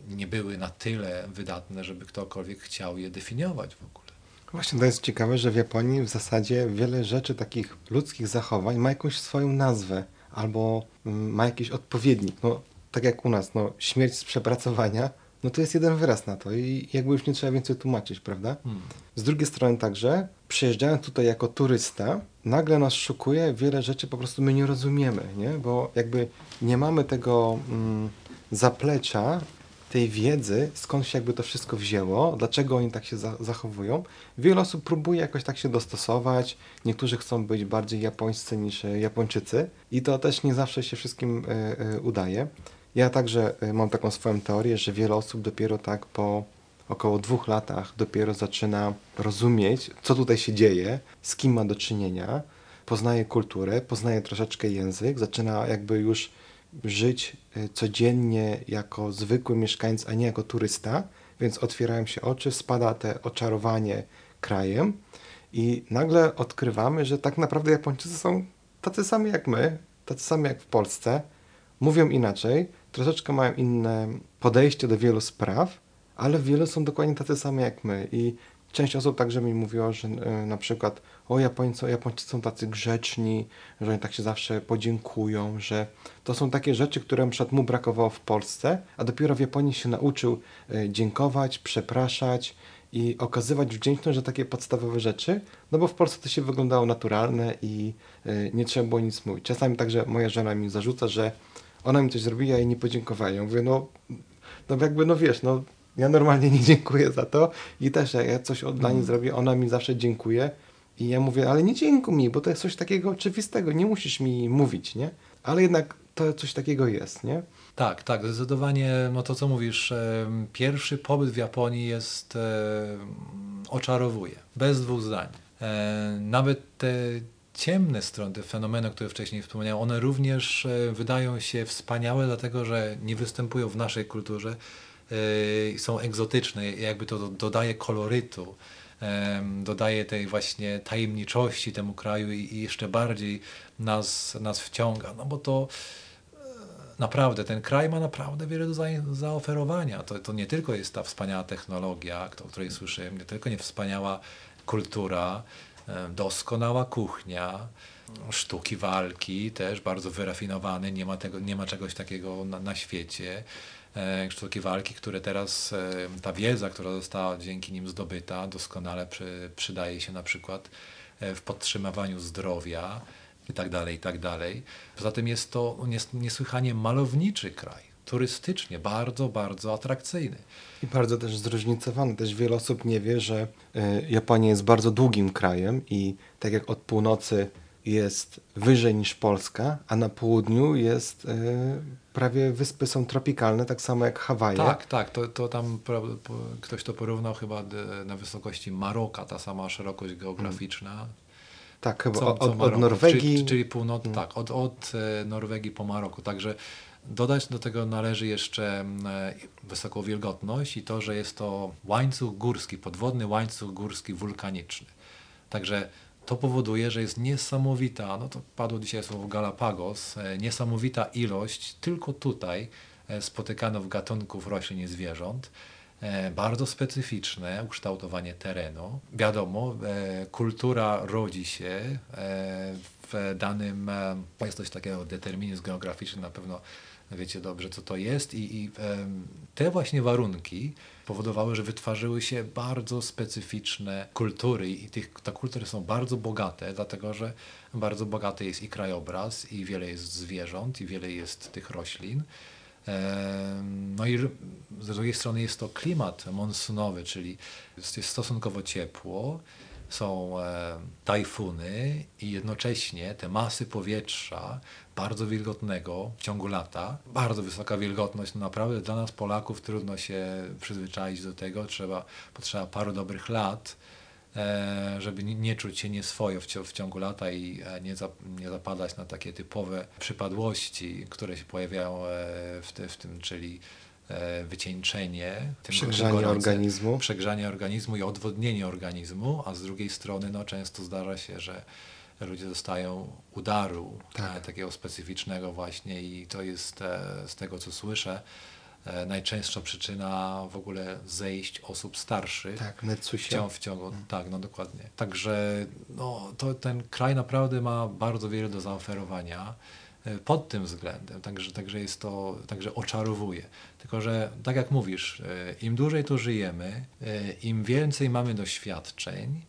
nie były na tyle wydatne, żeby ktokolwiek chciał je definiować w ogóle. Właśnie to jest ciekawe, że w Japonii w zasadzie wiele rzeczy, takich ludzkich zachowań ma jakąś swoją nazwę albo mm, ma jakiś odpowiednik. No, tak jak u nas, no, śmierć z przepracowania, no to jest jeden wyraz na to i jakby już nie trzeba więcej tłumaczyć, prawda? Hmm. Z drugiej strony także, przyjeżdżając tutaj jako turysta, nagle nas szokuje, wiele rzeczy po prostu my nie rozumiemy, nie? Bo jakby nie mamy tego mm, zaplecza, tej wiedzy, skąd się jakby to wszystko wzięło, dlaczego oni tak się za zachowują. Wiele osób próbuje jakoś tak się dostosować, niektórzy chcą być bardziej japońscy niż e, Japończycy i to też nie zawsze się wszystkim y, y, udaje. Ja także mam taką swoją teorię, że wiele osób dopiero tak po około dwóch latach dopiero zaczyna rozumieć, co tutaj się dzieje, z kim ma do czynienia, poznaje kulturę, poznaje troszeczkę język, zaczyna jakby już żyć codziennie jako zwykły mieszkańc, a nie jako turysta, więc otwierają się oczy, spada te oczarowanie krajem i nagle odkrywamy, że tak naprawdę Japończycy są tacy sami jak my, tacy sami jak w Polsce, mówią inaczej, troszeczkę mają inne podejście do wielu spraw, ale wielu są dokładnie tacy sami jak my. I część osób także mi mówiła, że y, na przykład o Japońcy, Japończycy są tacy grzeczni, że oni tak się zawsze podziękują, że to są takie rzeczy, które na mu brakowało w Polsce, a dopiero w Japonii się nauczył y, dziękować, przepraszać i okazywać wdzięczność za takie podstawowe rzeczy, no bo w Polsce to się wyglądało naturalne i y, nie trzeba było nic mówić. Czasami także moja żona mi zarzuca, że ona mi coś zrobiła i nie podziękowała. Ja mówię, no, no jakby, no wiesz, no ja normalnie nie dziękuję za to i też jak ja coś dla niej mm. zrobię, ona mi zawsze dziękuję i ja mówię, ale nie dziękuj mi, bo to jest coś takiego oczywistego, nie musisz mi mówić, nie? Ale jednak to coś takiego jest, nie? Tak, tak, zdecydowanie, no to co mówisz, pierwszy pobyt w Japonii jest, oczarowuje, bez dwóch zdań. E, nawet te ciemne strony, te fenomeny, które wcześniej wspomniałem, one również e, wydają się wspaniałe, dlatego że nie występują w naszej kulturze, e, są egzotyczne, jakby to dodaje kolorytu, dodaje tej właśnie tajemniczości temu kraju i jeszcze bardziej nas, nas wciąga, no bo to e, naprawdę ten kraj ma naprawdę wiele do zaoferowania. To, to nie tylko jest ta wspaniała technologia, o której słyszymy, nie tylko nie wspaniała kultura, E, doskonała kuchnia, sztuki walki też bardzo wyrafinowane, nie ma, tego, nie ma czegoś takiego na, na świecie. E, sztuki walki, które teraz, e, ta wiedza, która została dzięki nim zdobyta, doskonale przy, przydaje się na przykład w podtrzymywaniu zdrowia i tak dalej, i tak. Poza tym jest to niesłychanie malowniczy kraj turystycznie bardzo, bardzo atrakcyjny. I bardzo też zróżnicowany. Też wiele osób nie wie, że e, Japonia jest bardzo długim krajem i tak jak od północy jest wyżej niż Polska, a na południu jest e, prawie wyspy są tropikalne, tak samo jak Hawaje. Tak, tak, to, to tam ktoś to porównał chyba na wysokości Maroka, ta sama szerokość geograficzna. Hmm. Tak, chyba co, co od, od, Norwegii. Czyli, czyli północ, hmm. tak, od, od e, Norwegii po Maroku. Także Dodać do tego należy jeszcze e, wysoką wilgotność i to, że jest to łańcuch górski, podwodny łańcuch górski wulkaniczny. Także to powoduje, że jest niesamowita, no to padło dzisiaj słowo Galapagos, e, niesamowita ilość tylko tutaj e, spotykanych gatunków roślin i zwierząt. Bardzo specyficzne ukształtowanie terenu. Wiadomo, kultura rodzi się w danym, jest coś takiego determinizm geograficzny na pewno wiecie dobrze, co to jest i, i te właśnie warunki powodowały, że wytwarzyły się bardzo specyficzne kultury i tych, te kultury są bardzo bogate, dlatego że bardzo bogaty jest i krajobraz, i wiele jest zwierząt, i wiele jest tych roślin. No i z drugiej strony jest to klimat monsunowy, czyli jest stosunkowo ciepło, są e, tajfuny i jednocześnie te masy powietrza bardzo wilgotnego w ciągu lata, bardzo wysoka wilgotność, no naprawdę dla nas Polaków trudno się przyzwyczaić do tego, trzeba, potrzeba paru dobrych lat, e, żeby nie czuć się nieswojo w ciągu lata i e, nie, zapadać na takie typowe przypadłości, które się pojawiają w, w tym, czyli E, wycieńczenie, przegrzanie organizmu. przegrzanie organizmu i odwodnienie organizmu, a z drugiej strony no, często zdarza się, że ludzie dostają udaru tak. takiego specyficznego właśnie i to jest e, z tego co słyszę e, najczęstsza przyczyna w ogóle zejść osób starszych. Tak, W, ciągu, w ciągu, tak, no dokładnie. Także no, to, ten kraj naprawdę ma bardzo wiele do zaoferowania e, pod tym względem, także, także jest to, także oczarowuje. Tylko, że tak jak mówisz, e, im dłużej tu żyjemy, e, im więcej mamy doświadczeń,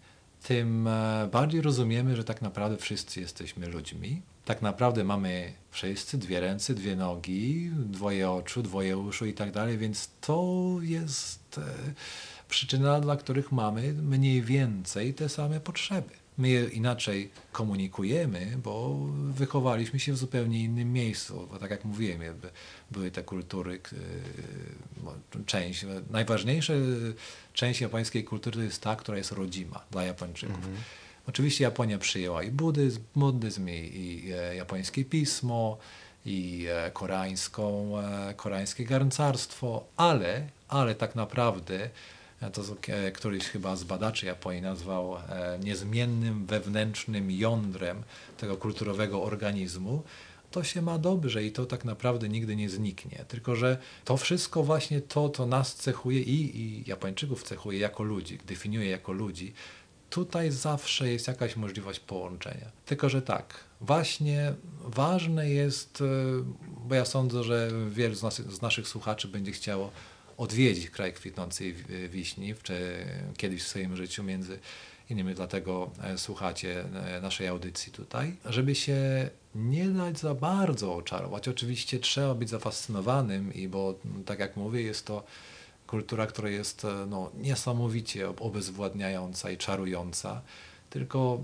tym e, bardziej rozumiemy, że tak naprawdę wszyscy jesteśmy ludźmi. Tak naprawdę mamy wszyscy dwie ręce, dwie nogi, dwoje oczu, dwoje uszu i tak dalej, więc to jest e, przyczyna, dla których mamy mniej więcej te same potrzeby. My je inaczej komunikujemy, bo wychowaliśmy się w zupełnie innym miejscu. Bo tak jak mówiłem, jakby były te kultury, no, część, najważniejsza część japońskiej kultury to jest ta, która jest rodzima dla Japończyków. Oczywiście Japonia przyjęła i buddyzm, buddyzm i, i e, japońskie pismo, i e, koreańską, e, koreańskie garncarstwo, ale, ale tak naprawdę e, to e, któryś chyba z badaczy Japonii nazwał e, niezmiennym wewnętrznym jądrem tego kulturowego organizmu, to się ma dobrze i to tak naprawdę nigdy nie zniknie. Tylko, że to wszystko właśnie to, co nas cechuje i, i Japończyków cechuje jako ludzi, definiuje jako ludzi, tutaj zawsze jest jakaś możliwość połączenia. Tylko, że tak, właśnie ważne jest, e, bo ja sądzę, że wielu z, nas, z naszych słuchaczy będzie chciało odwiedzić kraj kwitnącej wi- wiśni czy kiedyś w swoim życiu między innymi dlatego e, słuchacie e, naszej audycji tutaj, żeby się nie dać za bardzo oczarować. Oczywiście trzeba być zafascynowanym i bo tak jak mówię, jest to kultura, która jest e, no, niesamowicie obezwładniająca i czarująca, tylko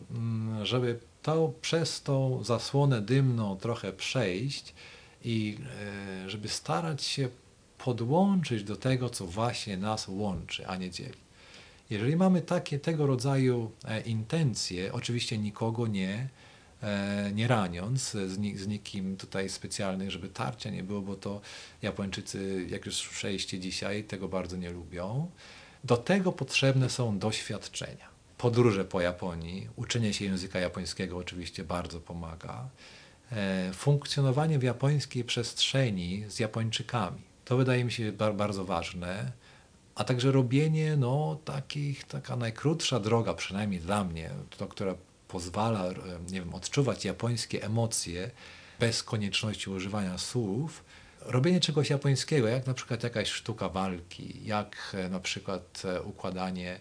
żeby to, przez tą zasłonę dymną trochę przejść i e, żeby starać się podłączyć do tego, co właśnie nas łączy, a nie dzieli. Jeżeli mamy takie tego rodzaju e, intencje, oczywiście nikogo nie, e, nie raniąc, z, z nikim tutaj specjalnych, żeby tarcia nie było, bo to Japończycy, jak już przejście dzisiaj, tego bardzo nie lubią. Do tego potrzebne są doświadczenia. Podróże po Japonii, uczenie się języka japońskiego oczywiście bardzo pomaga. E, funkcjonowanie w japońskiej przestrzeni z Japończykami. To wydaje mi się bar, bardzo ważne a także robienie no, takich, taka najkrótsza droga, przynajmniej dla mnie, to, która pozwala e, nie wiem, odczuwać japońskie emocje bez konieczności używania słów, robienie czegoś japońskiego, jak na przykład jakaś sztuka walki, jak e, na przykład e, układanie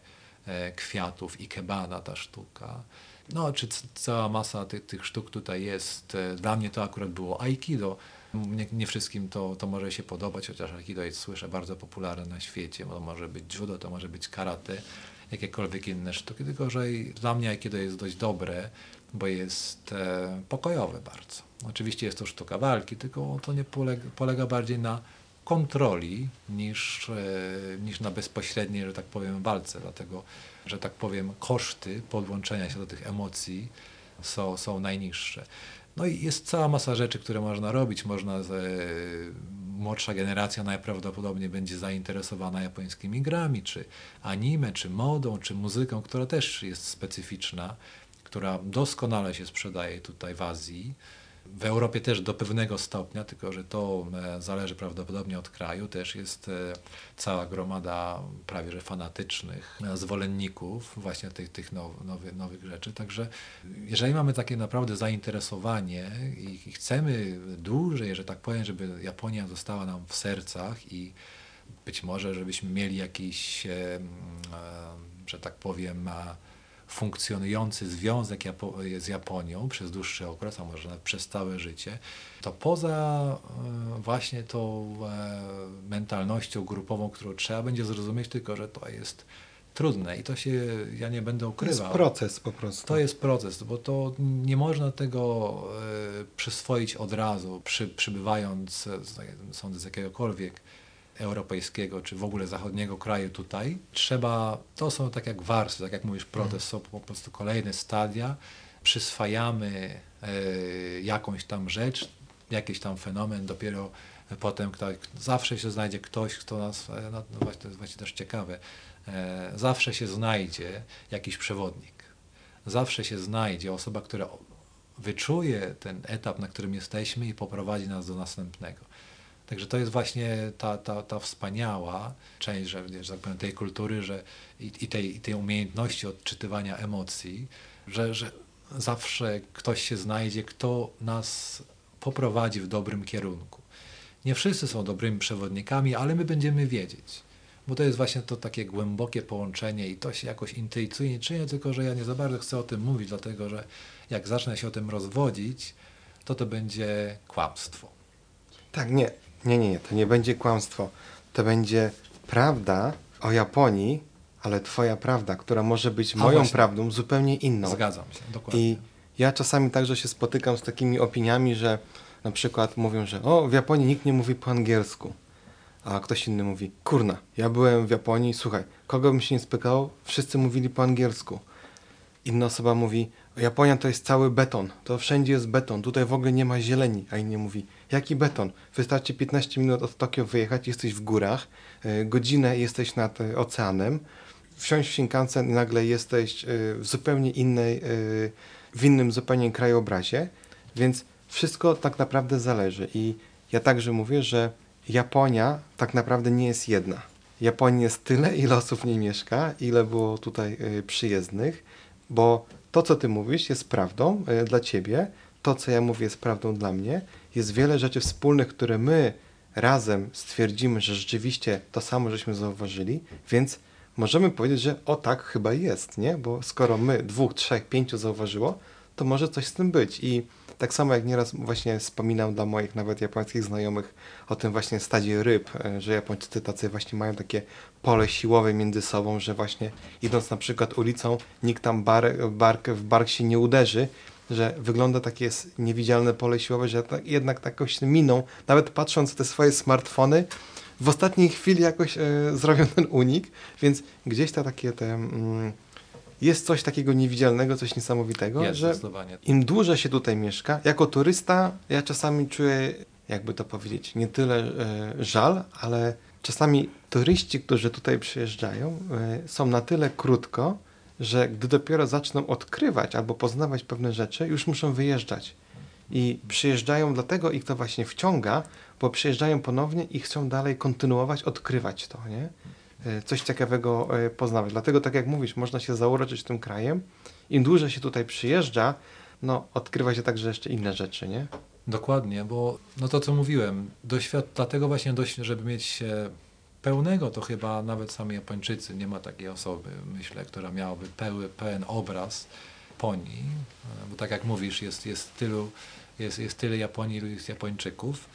kwiatów i kebana ta sztuka. No, czy cała masa tych, tych sztuk tutaj jest. E, Dla mnie to akurat było aikido. Nie, nie wszystkim to, to może się podobać, chociaż aikido jest, słyszę, bardzo popularne na świecie. To może być judo, to może być karate, jakiekolwiek inne sztuki. Tylko, że dla mnie aikido jest dość dobre, bo jest e, pokojowe bardzo. Oczywiście jest to sztuka walki, tylko to nie polega, polega bardziej na kontroli niż, e, niż na bezpośredniej, że tak powiem, walce. Dlatego, że tak powiem, koszty podłączenia się do tych emocji są, są najniższe. No i jest cała masa rzeczy, które można robić. Można, młodsza generacja najprawdopodobniej będzie zainteresowana japońskimi grami, czy anime, czy modą, czy muzyką, która też jest specyficzna, która doskonale się sprzedaje tutaj w Azji. W Europie też do pewnego stopnia, tylko że to e, zależy prawdopodobnie od kraju. Też jest e, cała gromada prawie że fanatycznych e, zwolenników właśnie tych, tych now, nowych, nowych rzeczy. Także jeżeli mamy takie naprawdę zainteresowanie i chcemy dłużej, że tak powiem, żeby Japonia została nam w sercach i być może, żebyśmy mieli jakiś, że tak powiem, funkcjonujący związek Japo z Japonią przez dłuższy okres, a może nawet przez całe życie, to poza e, właśnie tą e, mentalnością grupową, którą trzeba będzie zrozumieć, tylko że to jest trudne i to się, ja nie będę To jest ukrywał. proces po prostu. To jest proces, bo to nie można tego e, przyswoić od razu, przy, przybywając, z, sądzę, z jakiegokolwiek europejskiego czy w ogóle zachodniego kraju tutaj. Trzeba, to są tak jak warstwy, tak jak mówisz, proces, są po prostu kolejne stadia. Przyswajamy e, jakąś tam rzecz, jakiś tam fenomen, dopiero potem ktoś, zawsze się znajdzie ktoś, kto nas, e, no, no właśnie, to jest właśnie też ciekawe, e, zawsze się znajdzie jakiś przewodnik. Zawsze się znajdzie osoba, która wyczuje ten etap, na którym jesteśmy i poprowadzi nas do następnego. Także to jest właśnie ta, ta, ta wspaniała część że, że tak powiem, tej kultury że, i, i, tej, i tej umiejętności odczytywania emocji, że, że zawsze ktoś się znajdzie, kto nas poprowadzi w dobrym kierunku. Nie wszyscy są dobrymi przewodnikami, ale my będziemy wiedzieć. Bo to jest właśnie to takie głębokie połączenie i to się jakoś intuicyjnie czyni, tylko że ja nie za bardzo chcę o tym mówić, dlatego że jak zacznę się o tym rozwodzić, to to będzie kłamstwo. Tak, nie, nie, nie, nie, to nie będzie kłamstwo. To będzie prawda o Japonii, ale twoja prawda, która może być A moją właśnie. prawdą zupełnie inną. Zgadzam się, dokładnie. I ja czasami także się spotykam z takimi opiniami, że na przykład mówią, że o, w Japonii nikt nie mówi po angielsku. A ktoś inny mówi, kurna, ja byłem w Japonii, słuchaj, kogo bym się nie spykał, wszyscy mówili po angielsku. Inna osoba mówi, Japonia to jest cały beton, to wszędzie jest beton, tutaj w ogóle nie ma zieleni. A inny mówi, jaki beton? Wystarczy 15 minut od Tokio wyjechać, jesteś w górach, y, godzinę jesteś nad y, oceanem, wsiąść w Shinkansen i nagle jesteś y, w zupełnie innej, w innym zupełnie krajobrazie, więc wszystko tak naprawdę zależy. I ja także mówię, że Japonia tak naprawdę nie jest jedna. Japonii jest tyle, ile osób w niej mieszka, ile było tutaj przyjezdnych, bo to, co ty mówisz, jest prawdą y, dla ciebie, to, co ja mówię, jest prawdą dla mnie. Jest wiele rzeczy wspólnych, które my razem stwierdzimy, że rzeczywiście to samo żeśmy zauważyli, więc możemy powiedzieć, że o tak chyba jest, nie? Bo skoro my dwóch, trzech, pięciu zauważyło, to może coś z tym być. I tak samo jak nieraz właśnie wspominam dla moich nawet japońskich znajomych o tym właśnie stadzie ryb, e, że Japończycy tacy właśnie mają takie pole siłowe między sobą, że właśnie idąc na przykład ulicą, nikt tam bar, bark, w bark się nie uderzy, że wygląda takie niewidzialne pole siłowe, że jednak takoś miną, nawet patrząc te swoje smartfony, w ostatniej chwili jakoś e, zrobią ten unik, więc gdzieś to takie te... Mm, jest coś takiego niewidzialnego, coś niesamowitego, jest że im dłużej się tutaj mieszka, jako turysta ja czasami czuję, jakby to powiedzieć, nie tyle e, żal, ale czasami turyści, którzy tutaj przyjeżdżają, e, są na tyle krótko, że gdy dopiero zaczną odkrywać albo poznawać pewne rzeczy, już muszą wyjeżdżać. I przyjeżdżają, dlatego ich to właśnie wciąga, bo przyjeżdżają ponownie i chcą dalej kontynuować, odkrywać to, nie? E, Coś ciekawego e, poznawać. Dlatego, tak jak mówisz, można się zauroczyć tym krajem. Im dłużej się tutaj przyjeżdża, no, odkrywa się także jeszcze inne rzeczy, nie? Dokładnie, bo no to co mówiłem, doświad dlatego właśnie, dość, żeby mieć pełnego, to chyba nawet sami Japończycy, nie ma takiej osoby, myślę, która miałaby pełny, pełen obraz Japonii, e, bo tak jak mówisz, jest, jest, tylu, jest, jest tyle Japonii, jest Japończyków,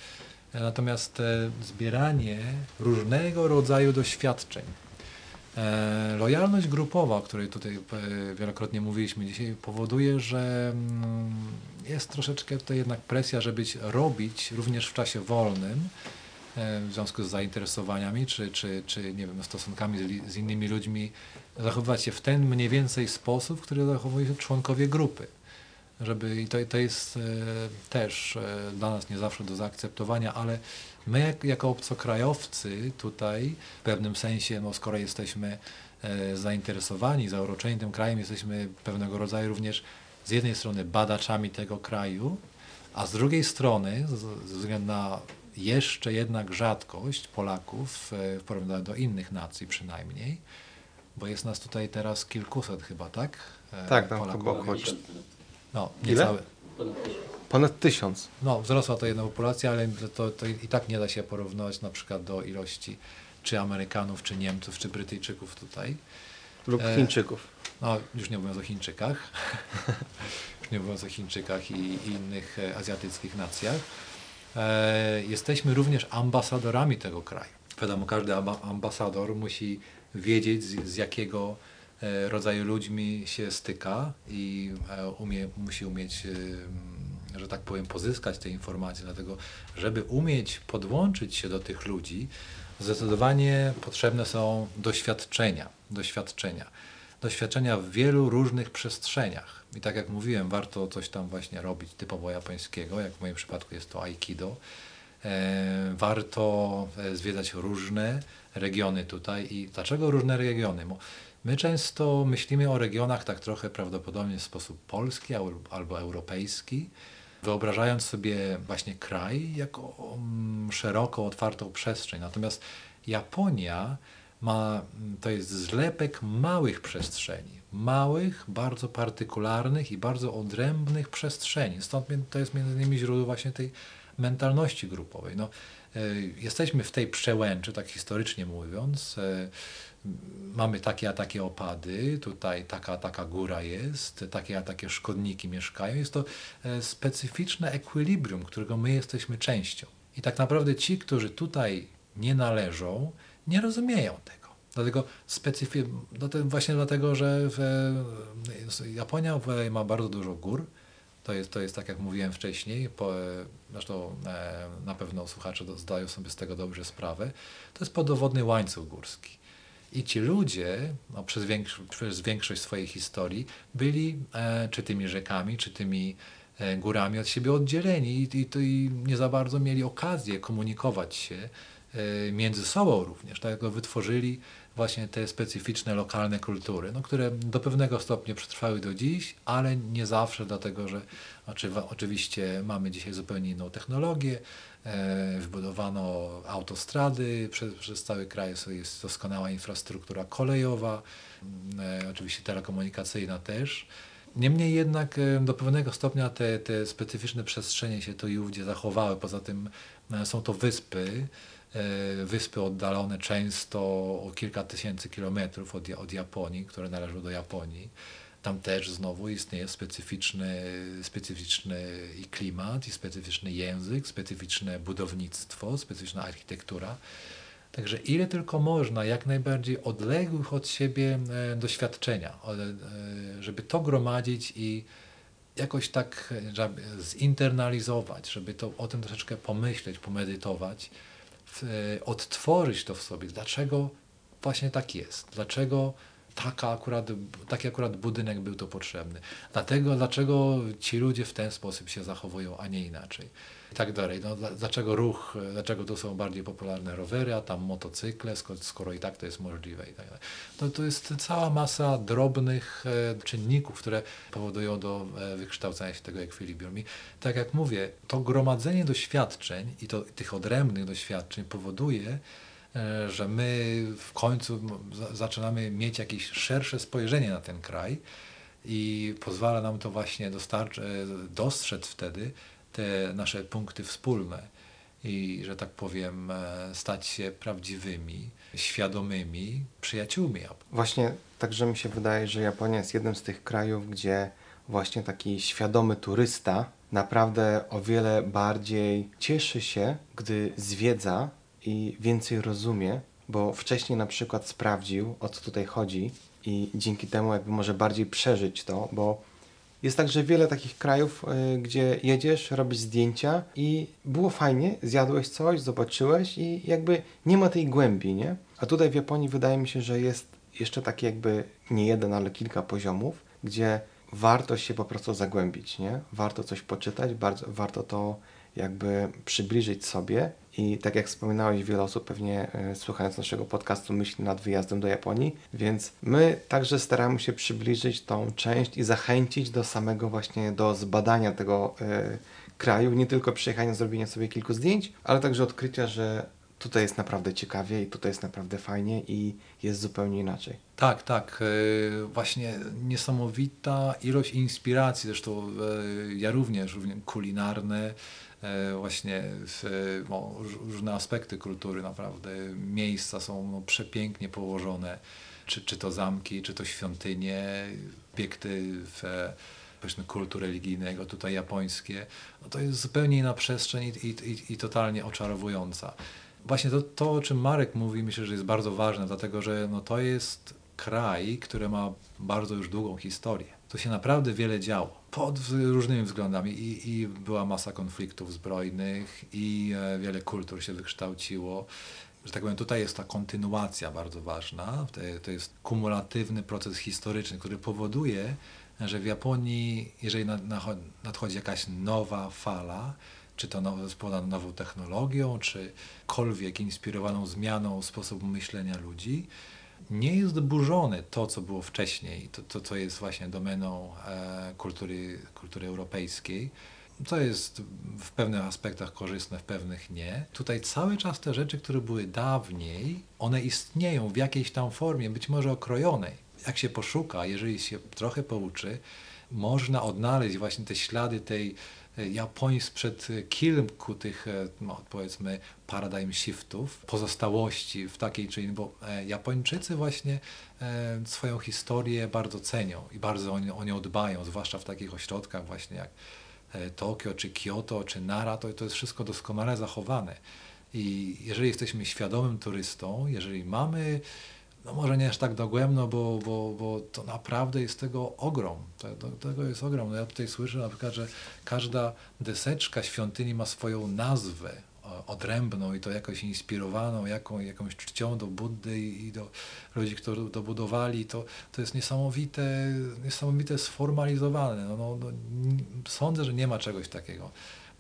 natomiast e, zbieranie różnego rodzaju doświadczeń, E, Lojalność grupowa, o której tutaj e, wielokrotnie mówiliśmy dzisiaj, powoduje, że mm, jest troszeczkę tutaj jednak presja, żeby robić również w czasie wolnym, w związku z zainteresowaniami, czy, czy, czy nie wiem, stosunkami z, z innymi ludźmi, zachowywać się w ten mniej więcej sposób, który zachowują się członkowie grupy. Żeby, I to, to jest e, też e, dla nas nie zawsze do zaakceptowania, ale my jak, jako obcokrajowcy tutaj w pewnym sensie, no skoro jesteśmy e, zainteresowani, zauroczeni tym krajem, jesteśmy pewnego rodzaju również z jednej strony badaczami tego kraju, a z drugiej strony, z- ze względu na jeszcze jednak rzadkość Polaków e, w porównaniu do innych nacji przynajmniej, bo jest nas tutaj teraz kilkuset chyba, tak? E, Tak, tam Polaków. chyba około No, Ile? niecałe. Ponad tysiąc. No, wzrosła to jedna populacja, ale to, to i tak nie da się porównywać na przykład do ilości czy Amerykanów, czy Niemców, czy Brytyjczyków tutaj. Lub E, Chińczyków. No, już nie mówiąc o Chińczykach, [LAUGHS] już nie mówiąc o Chińczykach i, i innych e, azjatyckich nacjach. E, jesteśmy również ambasadorami tego kraju. Wiadomo, każdy amba- ambasador musi wiedzieć, z, z jakiego e, rodzaju ludźmi się styka i e, umie, musi umieć, e, że tak powiem, pozyskać te informacje. Dlatego, żeby umieć podłączyć się do tych ludzi, zdecydowanie potrzebne są doświadczenia. Doświadczenia. Doświadczenia w wielu różnych przestrzeniach. I tak jak mówiłem, warto coś tam właśnie robić typowo japońskiego, jak w moim przypadku jest to Aikido. E, warto e, zwiedzać różne regiony tutaj. I dlaczego różne regiony? Bo my często myślimy o regionach tak trochę prawdopodobnie w sposób polski al- albo europejski, wyobrażając sobie właśnie kraj jako um, szeroko otwartą przestrzeń. Natomiast Japonia ma, to jest zlepek małych przestrzeni, małych, bardzo partykularnych i bardzo odrębnych przestrzeni. Stąd to jest między innymi źródło właśnie tej mentalności grupowej. No, y, jesteśmy w tej przełęczy, tak historycznie mówiąc, y, mamy takie a takie opady, tutaj taka taka góra jest, takie a takie szkodniki mieszkają. Jest to e, specyficzne ekwilibrium, którego my jesteśmy częścią. I tak naprawdę ci, którzy tutaj nie należą, nie rozumieją tego. Dlatego specyfi- właśnie dlatego, że w, Japonia ma bardzo dużo gór. To jest, to jest tak, jak mówiłem wcześniej, po, zresztą e, na pewno słuchacze zdają sobie z tego dobrze sprawę. To jest podowodny łańcuch górski. I ci ludzie no, przez, większo przez większość swojej historii byli e, czy tymi rzekami, czy tymi e, górami od siebie oddzieleni i, i, i, nie za bardzo mieli okazję komunikować się e, między sobą również. Tak wytworzyli właśnie te specyficzne lokalne kultury, no, które do pewnego stopnia przetrwały do dziś, ale nie zawsze, dlatego że oczywiście mamy dzisiaj zupełnie inną technologię, wybudowano autostrady przez, przez cały kraj, jest doskonała infrastruktura kolejowa, e, oczywiście telekomunikacyjna też. Niemniej jednak e, do pewnego stopnia te, te specyficzne przestrzenie się tu i ówdzie zachowały. Poza tym są to wyspy, wyspy oddalone często o kilka tysięcy kilometrów od, od Japonii, które należą do Japonii. Tam też znowu istnieje specyficzny, specyficzny klimat, i specyficzny język, specyficzne budownictwo, specyficzna architektura. Także ile tylko można, jak najbardziej odległych od siebie e, doświadczenia, e, żeby to gromadzić i jakoś tak zinternalizować, żeby to o tym troszeczkę pomyśleć, pomedytować, odtworzyć to w sobie. Dlaczego właśnie tak jest? Dlaczego taka akurat, taki akurat budynek był to potrzebny. Dlatego, dlaczego ci ludzie w ten sposób się zachowują, a nie inaczej. I tak dalej. No, dlaczego ruch, dlaczego to są bardziej popularne rowery, a tam motocykle, skoro, skoro i tak to jest możliwe i tak dalej. No, to jest cała masa drobnych e, czynników, które powodują do e, wykształcenia się tego ekwilibrium. I tak jak mówię, to gromadzenie doświadczeń i to, tych odrębnych doświadczeń powoduje, że my w końcu zaczynamy mieć jakieś szersze spojrzenie na ten kraj i pozwala nam to właśnie e, dostrzec wtedy te nasze punkty wspólne i, że tak powiem, e, stać się prawdziwymi, świadomymi przyjaciółmi. Właśnie także mi się wydaje, że Japonia jest jednym z tych krajów, gdzie właśnie taki świadomy turysta naprawdę o wiele bardziej cieszy się, gdy zwiedza i więcej rozumie, bo wcześniej na przykład sprawdził, o co tutaj chodzi i dzięki temu jakby może bardziej przeżyć to, bo jest także wiele takich krajów, y, gdzie jedziesz, robisz zdjęcia i było fajnie, zjadłeś coś, zobaczyłeś i jakby nie ma tej głębi, nie? A tutaj w Japonii wydaje mi się, że jest jeszcze taki jakby nie jeden, ale kilka poziomów, gdzie warto się po prostu zagłębić, nie? Warto coś poczytać, bardzo, warto to jakby przybliżyć sobie i tak jak wspominałeś, wiele osób pewnie e, słuchając naszego podcastu myśli nad wyjazdem do Japonii, więc my także staramy się przybliżyć tą część i zachęcić do samego właśnie do zbadania tego e, kraju, nie tylko przyjechania, zrobienia sobie kilku zdjęć, ale także odkrycia, że tutaj jest naprawdę ciekawie i tutaj jest naprawdę fajnie i jest zupełnie inaczej. Tak, tak. E, właśnie niesamowita ilość inspiracji, zresztą ja również, również kulinarne, właśnie no, różne aspekty kultury naprawdę. Miejsca są no, przepięknie położone, czy, czy to zamki, czy to świątynie, obiekty w kultu religijnego, tutaj japońskie, no to jest zupełnie inna przestrzeń i, i, i totalnie oczarowująca. Właśnie to, to, o czym Marek mówi, myślę, że jest bardzo ważne, dlatego że no, to jest kraj, który ma bardzo już długą historię to się naprawdę wiele działo. Pod różnymi względami I, i była masa konfliktów zbrojnych i e, wiele kultur się wykształciło. Że tak powiem, tutaj jest ta kontynuacja bardzo ważna. To jest kumulatywny proces historyczny, który powoduje, że w Japonii, jeżeli nadchodzi jakaś nowa fala, czy to nowe, spowodowana nową technologią, czy kolwiek inspirowaną zmianą sposobu myślenia ludzi, nie jest burzone to, co było wcześniej, to, to co jest właśnie domeną e, kultury, kultury europejskiej. co jest w pewnych aspektach korzystne, w pewnych nie. Tutaj cały czas te rzeczy, które były dawniej, one istnieją w jakiejś tam formie, być może okrojonej. Jak się poszuka, jeżeli się trochę pouczy, można odnaleźć właśnie te ślady tej e, Japonii sprzed kilku tych, e, no, powiedzmy, paradigm shiftów, pozostałości w takiej czyli, bo e, Japończycy właśnie swoją historię bardzo cenią i bardzo o, o nią dbają, zwłaszcza w takich ośrodkach właśnie jak Tokio, czy Kyoto, czy Nara, to, to jest wszystko doskonale zachowane. I jeżeli jesteśmy świadomym turystą, jeżeli mamy no może nie aż tak dogłębno, bo, bo, bo to naprawdę jest tego ogrom. Tego, jest ogrom. No ja tutaj słyszę na przykład, że każda deseczka świątyni ma swoją nazwę odrębną i to jakoś inspirowaną jaką, jakąś czcią do Buddy i do ludzi, którzy to budowali, to, to jest niesamowite, niesamowite sformalizowane. No, no, no, sądzę, że nie ma czegoś takiego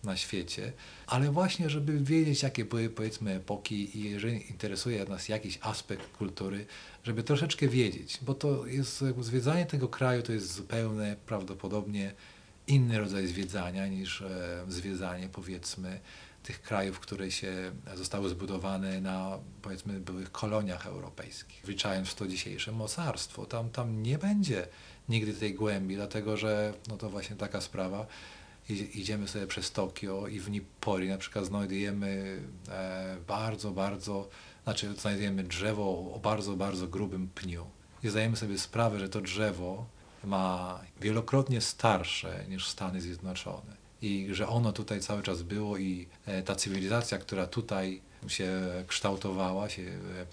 na świecie, ale właśnie, żeby wiedzieć, jakie były powiedzmy epoki i jeżeli interesuje nas jakiś aspekt kultury, żeby troszeczkę wiedzieć, bo to jest, zwiedzanie tego kraju to jest zupełnie prawdopodobnie inny rodzaj zwiedzania niż e, zwiedzanie powiedzmy tych krajów, które się zostały zbudowane na powiedzmy byłych koloniach europejskich. Wliczając w to dzisiejsze mocarstwo, tam, tam nie będzie nigdy tej głębi, dlatego że no to właśnie taka sprawa, idziemy sobie przez Tokio i w Nippori na przykład znajdujemy e, bardzo, bardzo, znaczy znajdujemy drzewo o bardzo, bardzo grubym pniu. I zdajemy sobie sprawę, że to drzewo ma wielokrotnie starsze niż Stany Zjednoczone. I że ono tutaj cały czas było i e, ta cywilizacja, która tutaj się kształtowała, się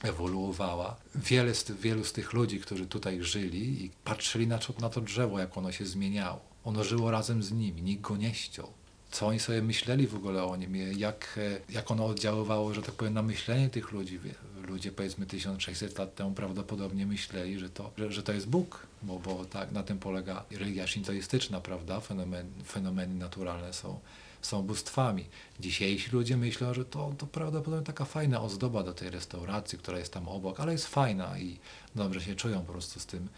ewoluowała. Wiele z, wielu z tych ludzi, którzy tutaj żyli i patrzyli na na to drzewo, jak ono się zmieniało ono żyło razem z nimi, nikt go nie ściął. Co oni sobie myśleli w ogóle o nim, jak, jak ono oddziaływało, że tak powiem, na myślenie tych ludzi. Ludzie powiedzmy 1600 lat temu prawdopodobnie myśleli, że to, że, że to jest Bóg, bo, bo tak na tym polega religia shintoistyczna, prawda? Fenomen, fenomeny naturalne są, są bóstwami. Dzisiejsi ludzie myślą, że to, to prawdopodobnie taka fajna ozdoba do tej restauracji, która jest tam obok, ale jest fajna i dobrze się czują po prostu z tym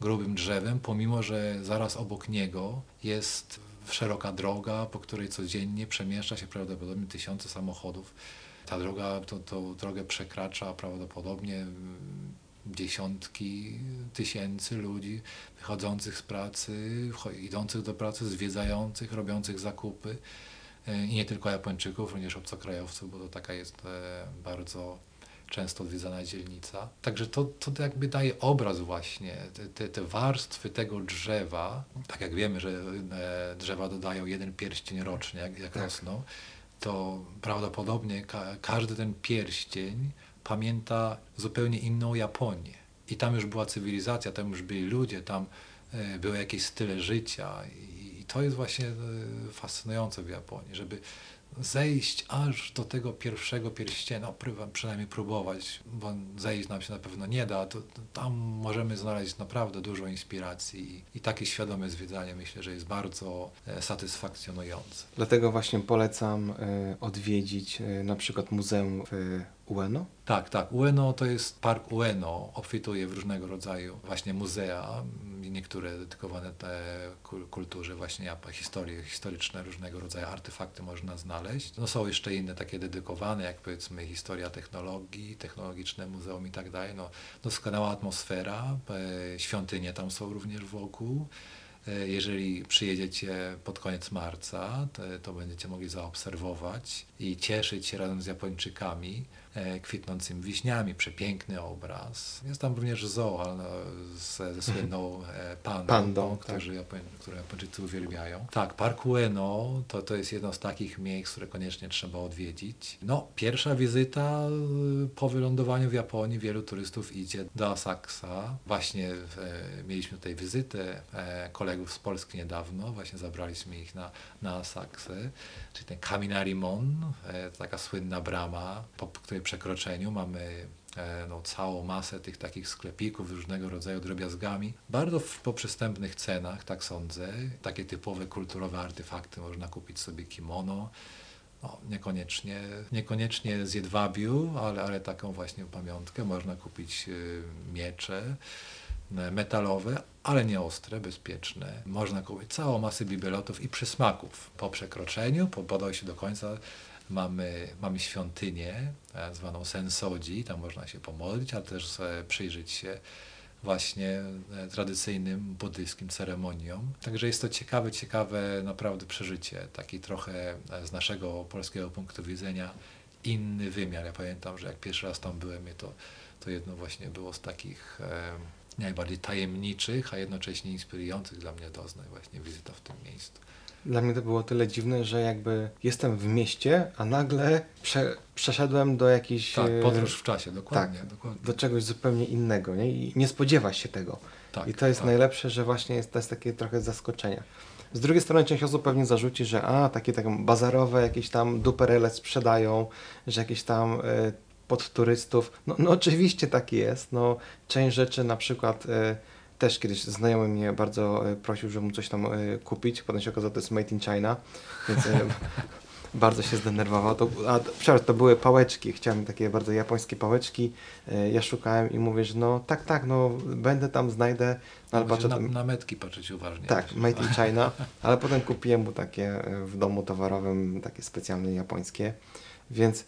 grubym drzewem, pomimo że zaraz obok niego jest szeroka droga, po której codziennie przemieszcza się prawdopodobnie tysiące samochodów. Ta droga, to, drogę przekracza prawdopodobnie mm, dziesiątki tysięcy ludzi wychodzących z pracy, idących do pracy, zwiedzających, robiących zakupy. E, I nie tylko Japończyków, również obcokrajowców, bo to taka jest e, bardzo często odwiedzana dzielnica. Także to, to jakby daje obraz właśnie, te, te, warstwy tego drzewa, tak jak wiemy, że e, drzewa dodają jeden pierścień rocznie, jak, jak tak. rosną, to prawdopodobnie ka każdy ten pierścień pamięta zupełnie inną Japonię. I tam już była cywilizacja, tam już byli ludzie, tam e, były jakieś style życia i, i to jest właśnie e, fascynujące w Japonii, żeby zejść aż do tego pierwszego pierścienia, no, przynajmniej próbować, bo zejść nam się na pewno nie da, to, to tam możemy znaleźć naprawdę dużo inspiracji i, i takie świadome zwiedzanie myślę, że jest bardzo e, satysfakcjonujące. Dlatego właśnie polecam e, odwiedzić e, na przykład muzeum w Ueno? Tak, tak. Ueno to jest park Ueno. Obfituje w różnego rodzaju właśnie muzea, niektóre dedykowane te kulturze, właśnie historii, historyczne, różnego rodzaju artefakty można znaleźć. No są jeszcze inne takie dedykowane, jak powiedzmy historia technologii, technologiczne muzeum i tak dalej. No, doskonała atmosfera, e, świątynie tam są również wokół. E, jeżeli przyjedziecie pod koniec marca, to, to będziecie mogli zaobserwować i cieszyć się razem z Japończykami kwitnącymi wiśniami, przepiękny obraz. Jest tam również zoo ze, ze słynną e, pandą, pandą którzy, tak. Japoń, które Japończycy uwielbiają. Tak, Park Ueno to, to jest jedno z takich miejsc, które koniecznie trzeba odwiedzić. No, pierwsza wizyta e, po wylądowaniu w Japonii, wielu turystów idzie do Asakusa. Właśnie e, mieliśmy tutaj wizytę e, kolegów z Polski niedawno, właśnie zabraliśmy ich na, na Asaksę, czyli ten Kaminarimon, e, taka słynna brama, po której przekroczeniu mamy e, no, całą masę tych takich sklepików różnego rodzaju drobiazgami. Bardzo w, po przystępnych cenach, tak sądzę. Takie typowe kulturowe artefakty można kupić sobie kimono. No, niekoniecznie, niekoniecznie z jedwabiu, ale, ale taką właśnie pamiątkę. Można kupić y, miecze e, metalowe, ale nie ostre, bezpieczne. Można kupić całą masę bibelotów i przysmaków. Po przekroczeniu, po podejściu do końca mamy, mamy świątynię e, zwaną Sensodzi, tam można się pomodlić, ale też e, przyjrzeć się właśnie e, tradycyjnym buddyjskim ceremoniom. Także jest to ciekawe, ciekawe naprawdę przeżycie, taki trochę z naszego polskiego punktu widzenia inny wymiar. Ja pamiętam, że jak pierwszy raz tam byłem, to, to jedno właśnie było z takich najbardziej tajemniczych, a jednocześnie inspirujących dla mnie doznań właśnie wizyta w tym miejscu. Dla mnie to było tyle dziwne, że jakby jestem w mieście, a nagle prze, przeszedłem do jakiejś... Tak, e, podróż w czasie, dokładnie. tak, dokładnie. do czegoś zupełnie innego nie? i nie spodziewasz się tego. Tak, I to jest tak. najlepsze, że właśnie jest, to jest takie trochę zaskoczenia. Z drugiej strony część osób pewnie zarzuci, że a, takie tam bazarowe jakieś tam duperele sprzedają, że jakieś tam e, pod turystów. No, no oczywiście tak jest. No, część rzeczy na przykład e, też kiedyś znajomy mnie bardzo e, prosił, żeby mu coś tam e, kupić. Potem się okazało, że to jest made in China, więc e, [LAUGHS] bardzo się zdenerwował. To, a, przepraszam, to były pałeczki. Chciałem takie bardzo japońskie pałeczki. Ja szukałem i mówię, że no tak, tak, no będę tam, znajdę. No, ale patrzę, na, na metki patrzeć uważnie. tak, made in China, ale potem kupiłem mu takie w domu towarowym, takie specjalne japońskie, więc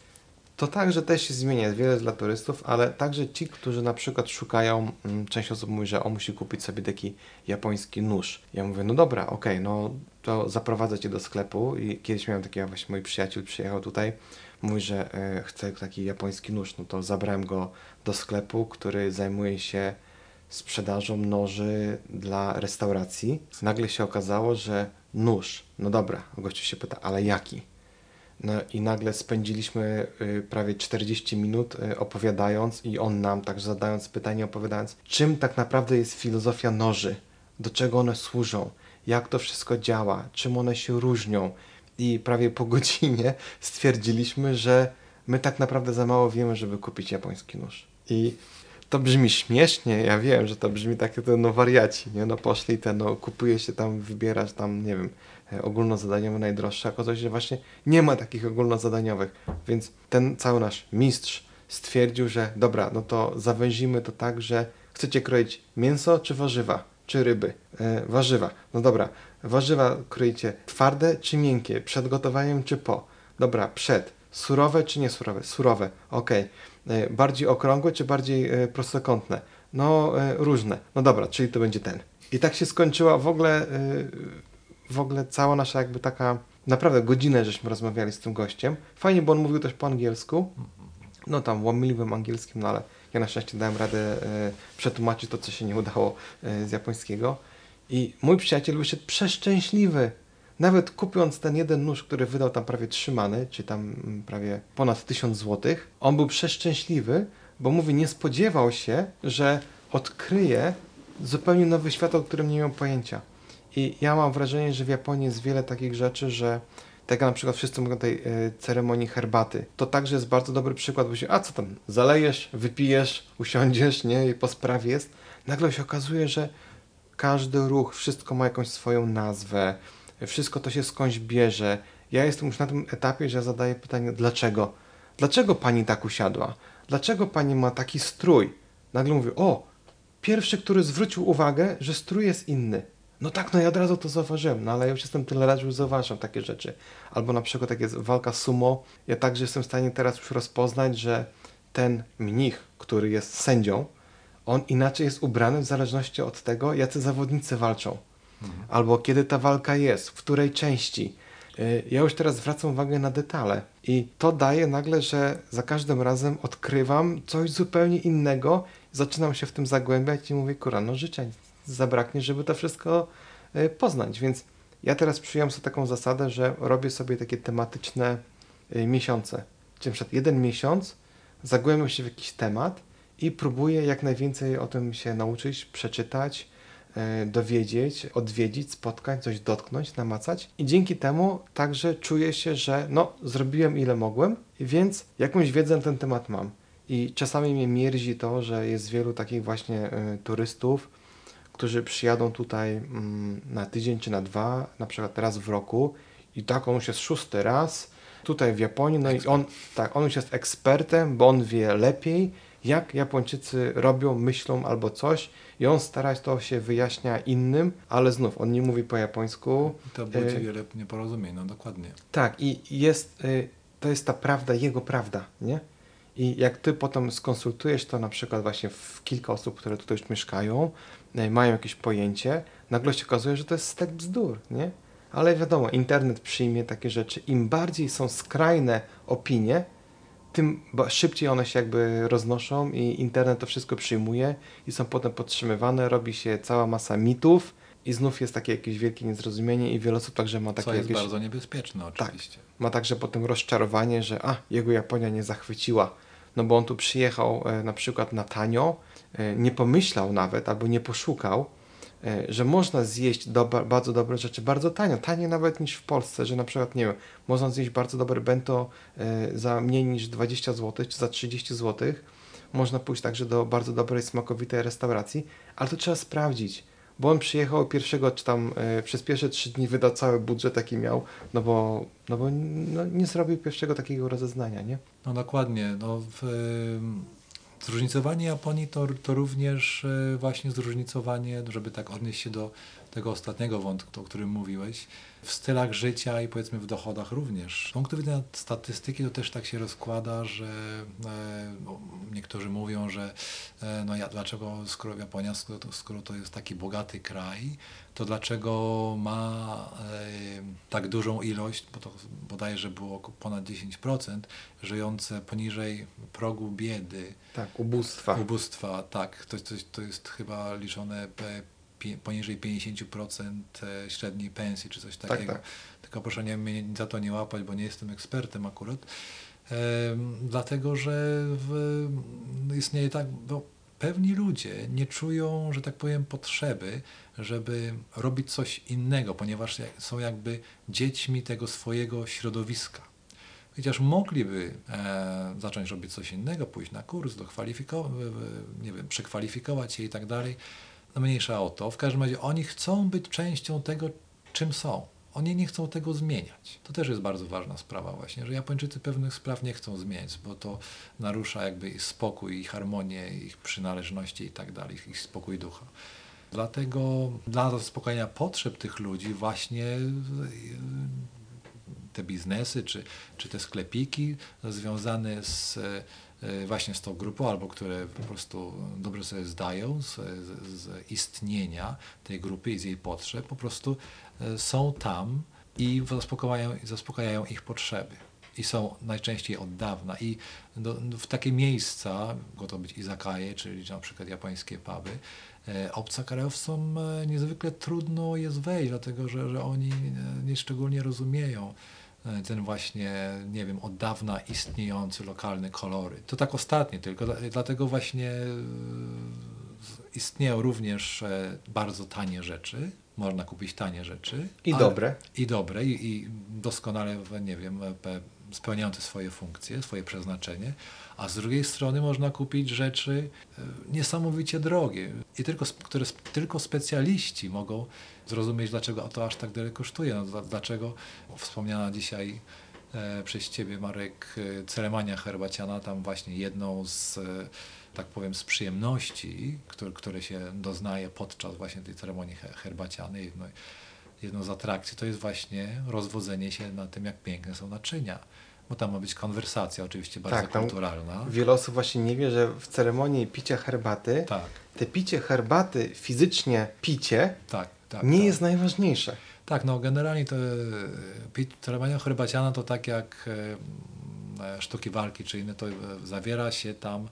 to także też się zmienia, wiele dla turystów, ale także ci, którzy na przykład szukają, mm, część osób mówi, że on musi kupić sobie taki japoński nóż. Ja mówię, no dobra, okej, no to zaprowadzę cię do sklepu i kiedyś miałem takiego właśnie mój przyjaciel przyjechał tutaj, mówi, że e, chce taki japoński nóż, no to zabrałem go do sklepu, który zajmuje się sprzedażą noży dla restauracji. Nagle się okazało, że nóż, no dobra, gościu się pyta, ale jaki? No i nagle spędziliśmy y, prawie 40 minut y, opowiadając i on nam także zadając pytanie, opowiadając, czym tak naprawdę jest filozofia noży, do czego one służą, jak to wszystko działa, czym one się różnią. I prawie po [LAUGHS] godzinie stwierdziliśmy, że my tak naprawdę za mało wiemy, żeby kupić japoński nóż. I to brzmi śmiesznie, ja wiem, że to brzmi takie no wariaci, nie? No poszli te, no kupuje się tam, wybierasz tam, nie wiem, e, ogólnozadaniowe najdroższe, a okazuje się, że właśnie nie ma takich ogólnozadaniowych, więc ten cały nasz mistrz stwierdził, że dobra, no to zawęzimy to tak, że chcecie kroić mięso czy warzywa, czy ryby? E, warzywa, no dobra, warzywa kroicie twarde czy miękkie, przed gotowaniem czy po? Dobra, przed. Surowe czy nie surowe? Okej. E, Bardziej okrągłe czy bardziej e, prostokątne? No, e, różne. No dobra, czyli to będzie ten. I tak się skończyła w ogóle, e, w ogóle cała nasza jakby taka, naprawdę godzinę żeśmy rozmawiali z tym gościem. Fajnie, bo on mówił też po angielsku. No tam łamliwym angielskim, no ale ja na szczęście dałem radę e, przetłumaczyć to, co się nie udało e, z japońskiego. I mój przyjaciel wyszedł przeszczęśliwy. Nawet kupując ten jeden nóż, który wydał tam prawie trzymany, czy tam mm, prawie ponad 1000 złotych, on był przeszczęśliwy, bo mówi, nie spodziewał się, że odkryje zupełnie nowy świat, o którym nie miał pojęcia. I ja mam wrażenie, że w Japonii jest wiele takich rzeczy, że tak jak na przykład wszyscy mówią o tej e, ceremonii herbaty. To także jest bardzo dobry przykład, bo się, a co tam, zalejesz, wypijesz, usiądziesz, nie, i po sprawie jest. Nagle się okazuje, że każdy ruch, wszystko ma jakąś swoją nazwę, wszystko to się skądś bierze. Ja jestem już na tym etapie, że zadaję pytanie, dlaczego? Dlaczego pani tak usiadła? Dlaczego pani ma taki strój? Nagle mówię, o, pierwszy, który zwrócił uwagę, że strój jest inny. No tak, no ja od razu to zauważyłem, no ale ja już jestem tyle lat, że już zauważam takie rzeczy. Albo na przykład jak jest walka sumo, ja także jestem w stanie teraz już rozpoznać, że ten mnich, który jest sędzią, on inaczej jest ubrany w zależności od tego, jacy zawodnicy walczą. Albo kiedy ta walka jest, w której części. Y, Ja już teraz zwracam uwagę na detale i to daje nagle, że za każdym razem odkrywam coś zupełnie innego, zaczynam się w tym zagłębiać i mówię, kurwa, no życia zabraknie, żeby to wszystko y, poznać, więc ja teraz przyjąłem sobie taką zasadę, że robię sobie takie tematyczne y, miesiące. Czyli na przykład jeden miesiąc zagłębiam się w jakiś temat i próbuję jak najwięcej o tym się nauczyć, przeczytać, e, dowiedzieć, odwiedzić, spotkać, coś dotknąć, namacać i dzięki temu także czuję się, że no, zrobiłem ile mogłem, więc jakąś wiedzę na ten temat mam. I czasami mnie mierzi to, że jest wielu takich właśnie e, turystów, którzy przyjadą tutaj mm, na tydzień czy na dwa, na przykład raz w roku i tak on już jest szósty raz tutaj w Japonii, no i on, tak, on już jest ekspertem, bo on wie lepiej jak Japończycy robią, myślą albo coś i on starać to się wyjaśnia innym, ale znów on nie mówi po japońsku. To budzi E, wiele nieporozumień, no dokładnie. Tak, i jest, y, to jest ta prawda, jego prawda, nie? I jak ty potem skonsultujesz to na przykład właśnie w kilka osób, które tutaj już mieszkają, y, mają jakieś pojęcie, nagle się okazuje, że to jest stek bzdur, nie? Ale wiadomo, internet przyjmie takie rzeczy. Im bardziej są skrajne opinie, tym szybciej one się jakby roznoszą i internet to wszystko przyjmuje i są potem podtrzymywane, robi się cała masa mitów i znów jest takie jakieś wielkie niezrozumienie i wiele osób także ma takie Co jest jakieś bardzo niebezpieczne oczywiście. ma także potem rozczarowanie, że a, jego Japonia nie zachwyciła, no bo on tu przyjechał e, na przykład na tanio, e, nie pomyślał nawet albo nie poszukał, e, że można zjeść bardzo dobre rzeczy bardzo tanio, taniej nawet niż w Polsce, że na przykład, nie wiem, można zjeść bardzo dobre bento e, za mniej niż 20 zł czy za 30 zł, można pójść także do bardzo dobrej, smakowitej restauracji, ale to trzeba sprawdzić, bo on przyjechał pierwszego, czy tam e, przez pierwsze trzy dni wydał cały budżet, jaki miał, no bo, no bo no, nie zrobił pierwszego takiego rozeznania, nie? No dokładnie. No, w, em, zróżnicowanie Japonii to, to również e, właśnie zróżnicowanie, żeby tak odnieść się do tego ostatniego wątku, o którym mówiłeś, w stylach życia i powiedzmy w dochodach również. Z punktu widzenia statystyki to też tak się rozkłada, że e, no, niektórzy mówią, że e, no ja, dlaczego skoro Japonia, skoro to, skoro to jest taki bogaty kraj, to dlaczego ma e, tak dużą ilość, bo to bodajże było oko- ponad 10%, żyjące poniżej progu biedy, Tak, ubóstwa. ubóstwa, tak, to, to, to jest chyba liczone poniżej 50% e, średniej pensji, czy coś takiego. tak. Tylko proszę nie, mnie za to nie łapać, bo nie jestem ekspertem akurat. Dlatego, że w, istnieje tak, bo pewni ludzie nie czują, że tak powiem, potrzeby, żeby robić coś innego, ponieważ są jakby dziećmi tego swojego środowiska. Chociaż mogliby e, zacząć robić coś innego, pójść na kurs, dokwalifikować, nie wiem, przekwalifikować się i tak dalej, no mniejsza o to. W każdym razie oni chcą być częścią tego, czym są. Oni nie chcą tego zmieniać. To też jest bardzo ważna sprawa właśnie, że Japończycy pewnych spraw nie chcą zmieniać, bo to narusza jakby ich spokój, ich harmonię, ich przynależności i tak dalej, ich spokój ducha. Dlatego dla zaspokojenia potrzeb tych ludzi właśnie te biznesy, czy, czy te sklepiki związane z, właśnie z tą grupą, albo które po prostu dobrze sobie zdają z, z, istnienia tej grupy i z jej potrzeb, po prostu e, są tam i zaspokajają, zaspokajają ich potrzeby. I są najczęściej od dawna. I do, w takie miejsca, mogą to być izakaje, czyli na przykład japońskie puby, e, obcokrajowcom e, niezwykle trudno jest wejść, dlatego że, że oni e, nie szczególnie rozumieją e, ten właśnie, nie wiem, od dawna istniejący lokalny kolory. To tak ostatnie tylko, dla- dlatego właśnie e, istnieją również e, bardzo tanie rzeczy, można kupić tanie rzeczy. I ale- dobre. I dobre, i, i doskonale, nie wiem, pe- spełniające swoje funkcje, swoje przeznaczenie, a z drugiej strony można kupić rzeczy e, niesamowicie drogie, i tylko, które tylko specjaliści mogą zrozumieć, dlaczego to aż tak tyle kosztuje. No, dla- dlaczego wspomniana dzisiaj e, przez Ciebie, Marek, e, ceremonia herbaciana, tam właśnie jedną z, tak powiem, z przyjemności, które, które się doznaje podczas właśnie tej ceremonii he- herbacianej, jedną z atrakcji, to jest właśnie rozwodzenie się na tym, jak piękne są naczynia. Bo tam ma być konwersacja oczywiście bardzo Tak, kulturalna. Wiele osób właśnie nie wie, że w ceremonii picia herbaty, Tak, te picie herbaty, fizycznie picie, tak, tak. nie tak. jest najważniejsze. Tak, no generalnie to e, ceremonia herbaciana to tak jak e, e, sztuki walki czy inne, to zawiera się tam,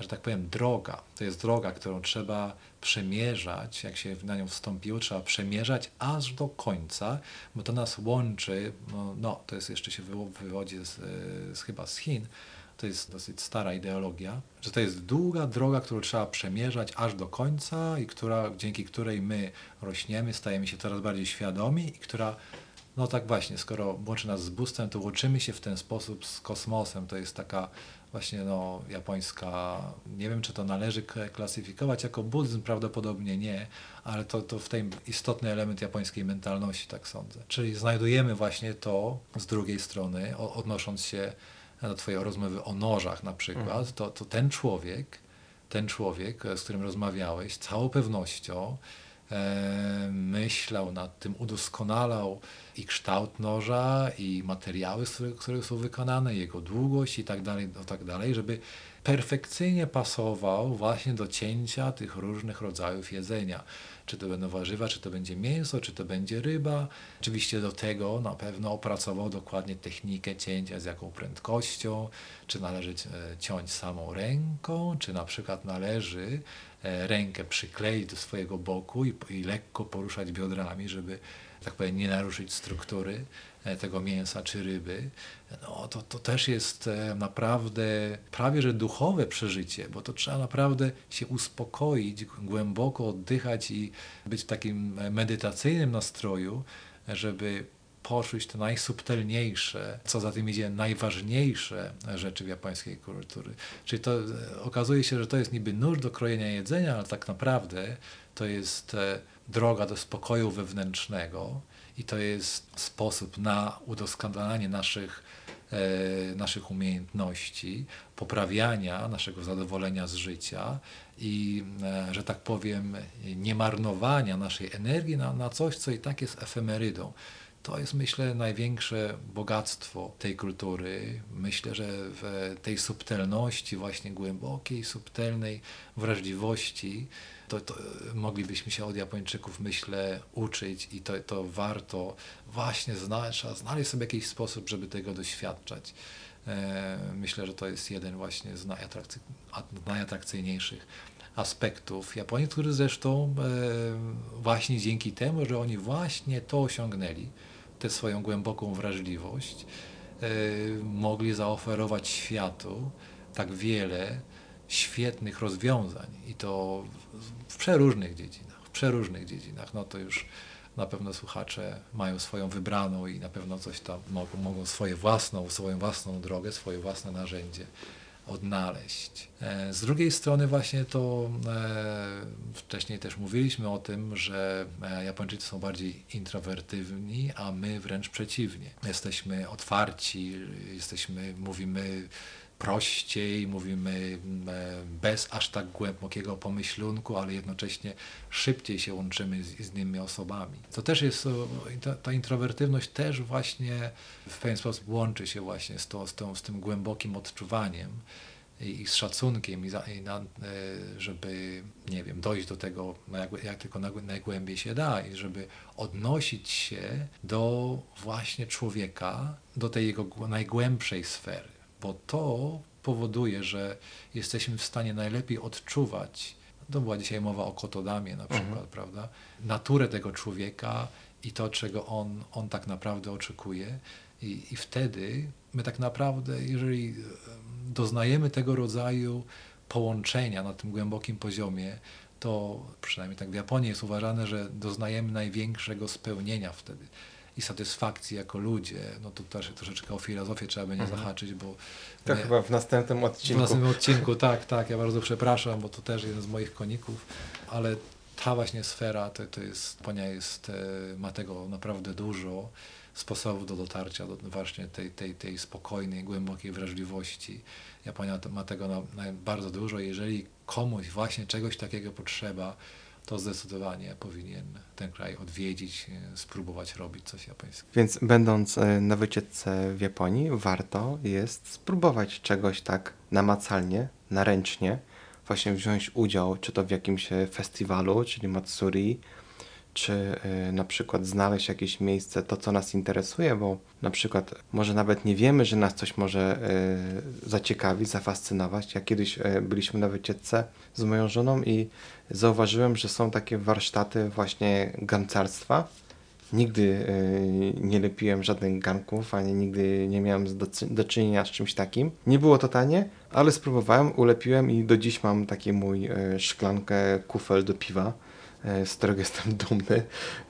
że tak powiem, droga. To jest droga, którą trzeba przemierzać, jak się na nią wstąpiło, trzeba przemierzać aż do końca, bo to nas łączy, no, no to jest jeszcze się wywo- wywodzi z, z, chyba z Chin, to jest dosyć stara ideologia, że to jest długa droga, którą trzeba przemierzać aż do końca i która, dzięki której my rośniemy, stajemy się coraz bardziej świadomi i która, no tak właśnie, skoro łączy nas z bóstwem, to łączymy się w ten sposób z kosmosem. To jest taka właśnie no, japońska, nie wiem czy to należy klasyfikować jako buddyzm, prawdopodobnie nie, ale to, to w tym istotny element japońskiej mentalności, tak sądzę. Czyli znajdujemy właśnie to z drugiej strony, odnosząc się do twojej rozmowy o nożach na przykład, to, to ten człowiek, ten człowiek, z którym rozmawiałeś, z całą pewnością e, myślał nad tym, udoskonalał i kształt noża, i materiały, które są wykonane, jego długość i tak dalej, i tak dalej, żeby perfekcyjnie pasował właśnie do cięcia tych różnych rodzajów jedzenia. Czy to będą warzywa, czy to będzie mięso, czy to będzie ryba. Oczywiście do tego na pewno opracował dokładnie technikę cięcia, z jaką prędkością, czy należy e, ciąć samą ręką, czy na przykład należy e, rękę przykleić do swojego boku i, i lekko poruszać biodrami, żeby tak powiem, nie naruszyć struktury e, tego mięsa czy ryby, no, to, to też jest e, naprawdę prawie że duchowe przeżycie, bo to trzeba naprawdę się uspokoić, głęboko oddychać i być w takim medytacyjnym nastroju, żeby poczuć te najsubtelniejsze, co za tym idzie najważniejsze rzeczy w japońskiej kultury. Czyli to e, okazuje się, że to jest niby nóż do krojenia jedzenia, ale tak naprawdę to jest droga do spokoju wewnętrznego i to jest sposób na udoskonalanie naszych, e, naszych umiejętności, poprawiania naszego zadowolenia z życia i, e, że tak powiem, nie marnowania naszej energii na, na coś, co i tak jest efemerydą. To jest, myślę, największe bogactwo tej kultury. Myślę, że w tej subtelności, właśnie głębokiej, subtelnej wrażliwości, to, to, moglibyśmy się od Japończyków, myślę, uczyć i to, to warto właśnie znaleźć, znaleźć sobie jakiś sposób, żeby tego doświadczać. E, myślę, że to jest jeden właśnie z najatrakcy, najatrakcyjniejszych aspektów Japonii, który zresztą e, właśnie dzięki temu, że oni właśnie to osiągnęli, tę swoją głęboką wrażliwość, e, mogli zaoferować światu tak wiele świetnych rozwiązań i to w przeróżnych dziedzinach, w przeróżnych dziedzinach. No to już na pewno słuchacze mają swoją wybraną i na pewno coś tam mogą, mogą swoje własną, swoją własną drogę, swoje własne narzędzie odnaleźć. E, z drugiej strony właśnie to e, wcześniej też mówiliśmy o tym, że e, Japończycy są bardziej introwertywni, a my wręcz przeciwnie. Jesteśmy otwarci, jesteśmy, mówimy prościej, mówimy e, bez aż tak głębokiego pomyślunku, ale jednocześnie szybciej się łączymy z, z innymi osobami. To też jest, ta, ta, introwertywność też właśnie w pewien sposób łączy się właśnie z, to, z, tą, z tym głębokim odczuwaniem i, i z szacunkiem, i, za, i na, e, żeby, nie wiem, dojść do tego, jak, jak tylko najgłębiej się da i żeby odnosić się do właśnie człowieka, do tej jego najgłębszej sfery bo to powoduje, że jesteśmy w stanie najlepiej odczuwać, to była dzisiaj mowa o kotodamie na mhm. przykład, mhm. prawda, naturę tego człowieka i to, czego on, on tak naprawdę oczekuje. I, I wtedy my tak naprawdę, jeżeli doznajemy tego rodzaju połączenia na tym głębokim poziomie, to przynajmniej tak w Japonii jest uważane, że doznajemy największego spełnienia wtedy i satysfakcji jako ludzie, no to też troszeczkę o filozofię trzeba będzie mhm. zahaczyć, bo... To my, chyba w następnym odcinku. W następnym odcinku, [LAUGHS] tak, tak. Ja bardzo przepraszam, bo to też jeden z moich koników, ale ta właśnie sfera to, to jest, Japonia jest, e, ma tego naprawdę dużo sposobów do dotarcia do właśnie tej, tej, tej spokojnej, głębokiej wrażliwości. Japonia ma tego na, na bardzo dużo. Jeżeli komuś właśnie czegoś takiego potrzeba, to zdecydowanie powinien ten kraj odwiedzić, e, spróbować robić coś japońskiego. Więc będąc e, na wycieczce w Japonii, warto jest spróbować czegoś tak namacalnie, naręcznie, właśnie wziąć udział, czy to w jakimś e, festiwalu, czyli Matsuri, czy y, na przykład znaleźć jakieś miejsce, to co nas interesuje, bo na przykład może nawet nie wiemy, że nas coś może y, zaciekawić, zafascynować. Ja kiedyś y, byliśmy na wycieczce z moją żoną i zauważyłem, że są takie warsztaty właśnie gancarstwa. Nigdy nie lepiłem żadnych ganków, ani nigdy nie miałem do, do czynienia z czymś takim. Nie było to tanie, ale spróbowałem, ulepiłem i do dziś mam taki mój szklankę kufel do piwa z którego jestem dumny,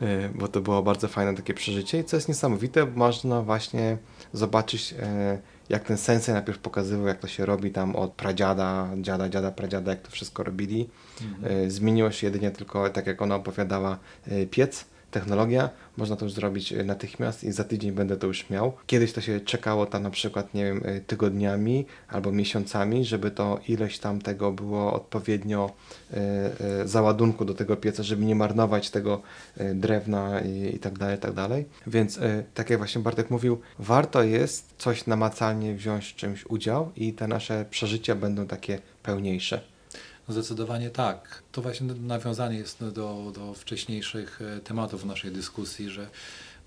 e, bo to było bardzo fajne takie przeżycie i co jest niesamowite, można właśnie zobaczyć e, jak ten sensei najpierw pokazywał, jak to się robi tam od pradziada, dziada, dziada, pradziada, jak to wszystko robili. Mhm. Zmieniło się jedynie tylko, tak jak ona opowiadała, piec, technologia, można to już zrobić e, natychmiast i za tydzień będę to już miał. Kiedyś to się czekało tam na przykład, nie wiem, e, tygodniami albo miesiącami, żeby to ileś tam tego było odpowiednio e, załadunku do tego pieca, żeby nie marnować tego drewna i, tak dalej, i tak dalej. Więc tak jak właśnie Bartek mówił, warto jest coś namacalnie wziąć w czymś udział i te nasze przeżycia będą takie pełniejsze. Zdecydowanie tak. To właśnie nawiązanie jest do, do wcześniejszych e, tematów naszej dyskusji, że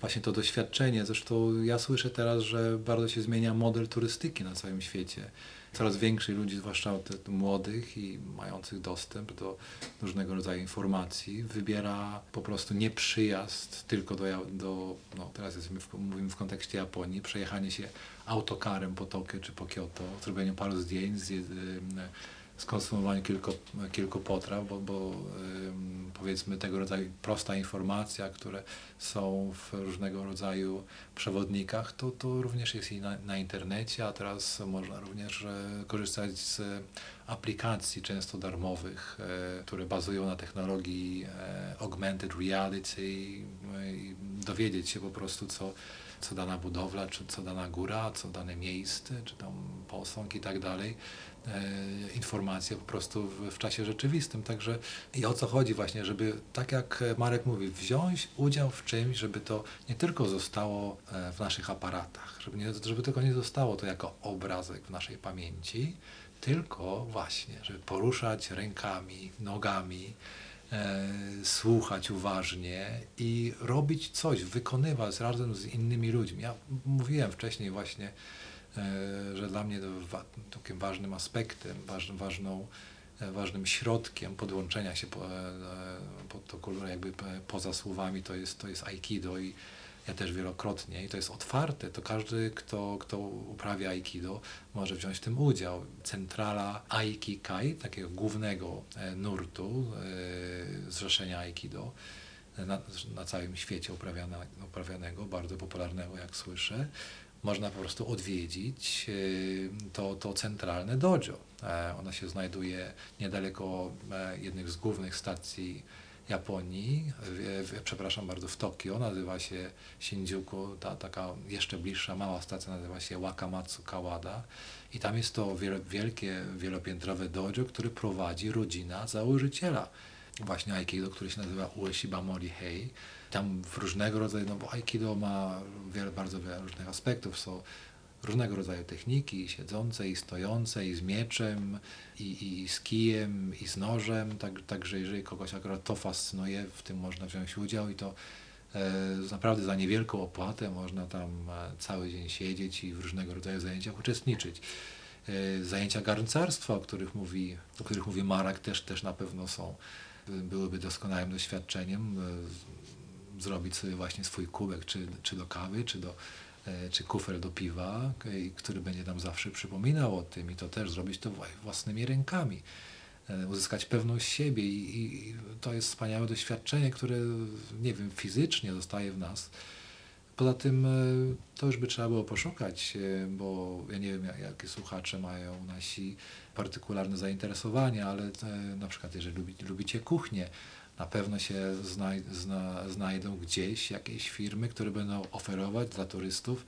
właśnie to doświadczenie, zresztą ja słyszę teraz, że bardzo się zmienia model turystyki na całym świecie. Coraz więcej ludzi, zwłaszcza młodych i mających dostęp do różnego rodzaju informacji, wybiera po prostu nie przyjazd tylko do, do no teraz w, mówimy w kontekście Japonii, przejechanie się autokarem po Tokio czy po Kyoto, zrobienie paru zdjęć, skonsumowanie kilku, kilku potraw, bo, bo powiedzmy tego rodzaju prosta informacja, które są w różnego rodzaju przewodnikach, to, to również jest i na, na internecie, a teraz można również e, korzystać z aplikacji często darmowych, e, które bazują na technologii e, augmented reality e, i dowiedzieć się po prostu co co dana budowla, czy co dana góra, co dane miejsce, czy tam posąg i tak dalej, e, informacje po prostu w, w czasie rzeczywistym. Także i o co chodzi właśnie, żeby tak jak Marek mówi, wziąć udział w czymś, żeby to nie tylko zostało e, w naszych aparatach, żeby, nie, żeby tylko nie zostało to jako obrazek w naszej pamięci, tylko właśnie, żeby poruszać rękami, nogami, słuchać uważnie i robić coś, wykonywać razem z innymi ludźmi. Ja mówiłem wcześniej właśnie, e, że dla mnie takim ważnym aspektem, ważną, e, ważnym środkiem podłączenia się po, e, pod to jakby e, poza słowami to jest, to jest aikido i ja też wielokrotnie i to jest otwarte, to każdy, kto, kto uprawia aikido może wziąć w tym udział. Centrala Aikikai, takiego głównego e, nurtu e, zrzeszenia aikido, e, na, na całym świecie uprawiane, uprawianego, bardzo popularnego jak słyszę, można po prostu odwiedzić to, to centralne dojo. Ono się znajduje niedaleko jednych z głównych stacji Japonii, w, w, przepraszam bardzo, w Tokio, nazywa się Shinjuku, ta taka jeszcze bliższa mała stacja nazywa się Wakamatsu Kawada. I tam jest to wiel, wielkie, wielopiętrowe dojo, które prowadzi rodzina założyciela właśnie Aikido, który się nazywa Ueshiba Morihei. Tam w różnego rodzaju, no bo Aikido ma wiele, bardzo wiele różnych aspektów, są różnego rodzaju techniki, i siedzące, i stojące, i z mieczem, i, i z kijem, i z nożem, tak, także jeżeli kogoś akurat to fascynuje, w tym można wziąć udział i to e, naprawdę za niewielką opłatę można tam e, cały dzień siedzieć i w różnego rodzaju zajęciach uczestniczyć. E, zajęcia garncarstwa, o których mówi, o których mówi Marak, też, też na pewno są, byłyby doskonałym doświadczeniem. Zrobić sobie właśnie swój kubek, czy, czy do kawy, czy do czy kufer do piwa, k- który będzie nam zawsze przypominał o tym i to też zrobić to wła- własnymi rękami, e, uzyskać pewność siebie i, to jest wspaniałe doświadczenie, które nie wiem, fizycznie zostaje w nas. Poza tym e, to już by trzeba było poszukać, e, bo ja nie wiem, jak- jakie słuchacze mają nasi partykularne zainteresowania, ale e, na przykład jeżeli lubi, lubicie kuchnię, na pewno się znaj, zna, znajdą gdzieś jakieś firmy, które będą oferować dla turystów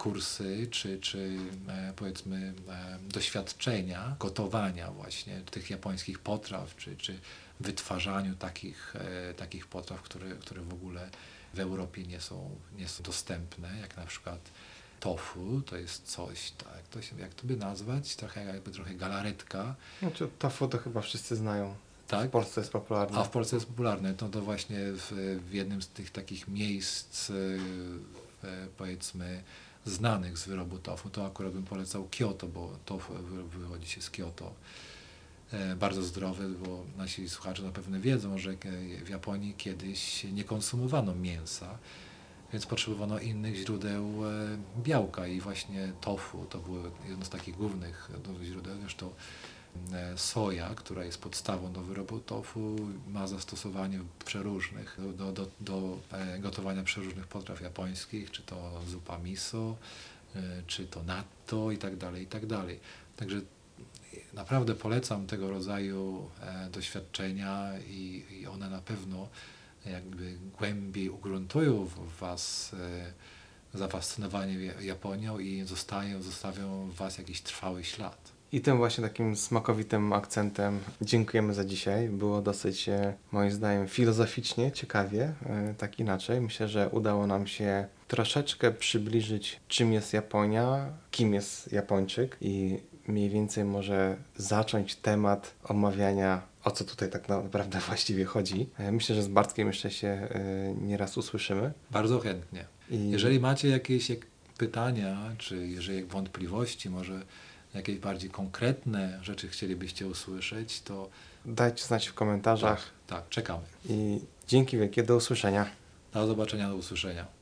kursy czy, czy e, powiedzmy e, doświadczenia gotowania właśnie tych japońskich potraw, czy, czy wytwarzaniu takich, e, takich potraw, które, które w ogóle w Europie nie są, nie są dostępne, jak na przykład tofu, to jest coś, tak, to się, jak to by nazwać, trochę jakby trochę galaretka, Znaczy, tofu to chyba wszyscy znają. Tak? W Polsce jest popularne. A w Polsce jest popularne. To, to właśnie w, w jednym z tych takich miejsc, e, e, powiedzmy, znanych z wyrobu tofu, to akurat bym polecał Kyoto, bo tofu wy- wywodzi się z Kyoto. E, Bardzo zdrowy, bo nasi słuchacze na pewno wiedzą, że w Japonii kiedyś nie konsumowano mięsa, więc potrzebowano innych źródeł białka i właśnie tofu to było jedno z takich głównych źródeł. Zresztą soja, która jest podstawą do wyrobu tofu, ma zastosowanie przeróżnych do, do, do e, gotowania przeróżnych potraw japońskich, czy to zupa miso, e, czy to natto i tak dalej, i tak dalej. Także naprawdę polecam tego rodzaju e, doświadczenia i, i one na pewno jakby głębiej ugruntują w Was e, zafascynowanie Ja- Japonią i zostają, zostawią w Was jakiś trwały ślad. I tym właśnie takim smakowitym akcentem dziękujemy za dzisiaj. Było dosyć, e, moim zdaniem, filozoficznie, ciekawie, e, tak inaczej. Myślę, że udało nam się troszeczkę przybliżyć, czym jest Japonia, kim jest Japończyk i mniej więcej może zacząć temat omawiania, o co tutaj tak naprawdę [LAUGHS] właściwie chodzi. E, Myślę, że z Bartkiem jeszcze się nieraz usłyszymy. Bardzo chętnie. I Jeżeli macie jakieś jak pytania, czy jeżeli wątpliwości, może jakieś bardziej konkretne rzeczy chcielibyście usłyszeć, to dajcie znać w komentarzach tak, czekamy. i dzięki wielkie, do usłyszenia. Do zobaczenia, do usłyszenia.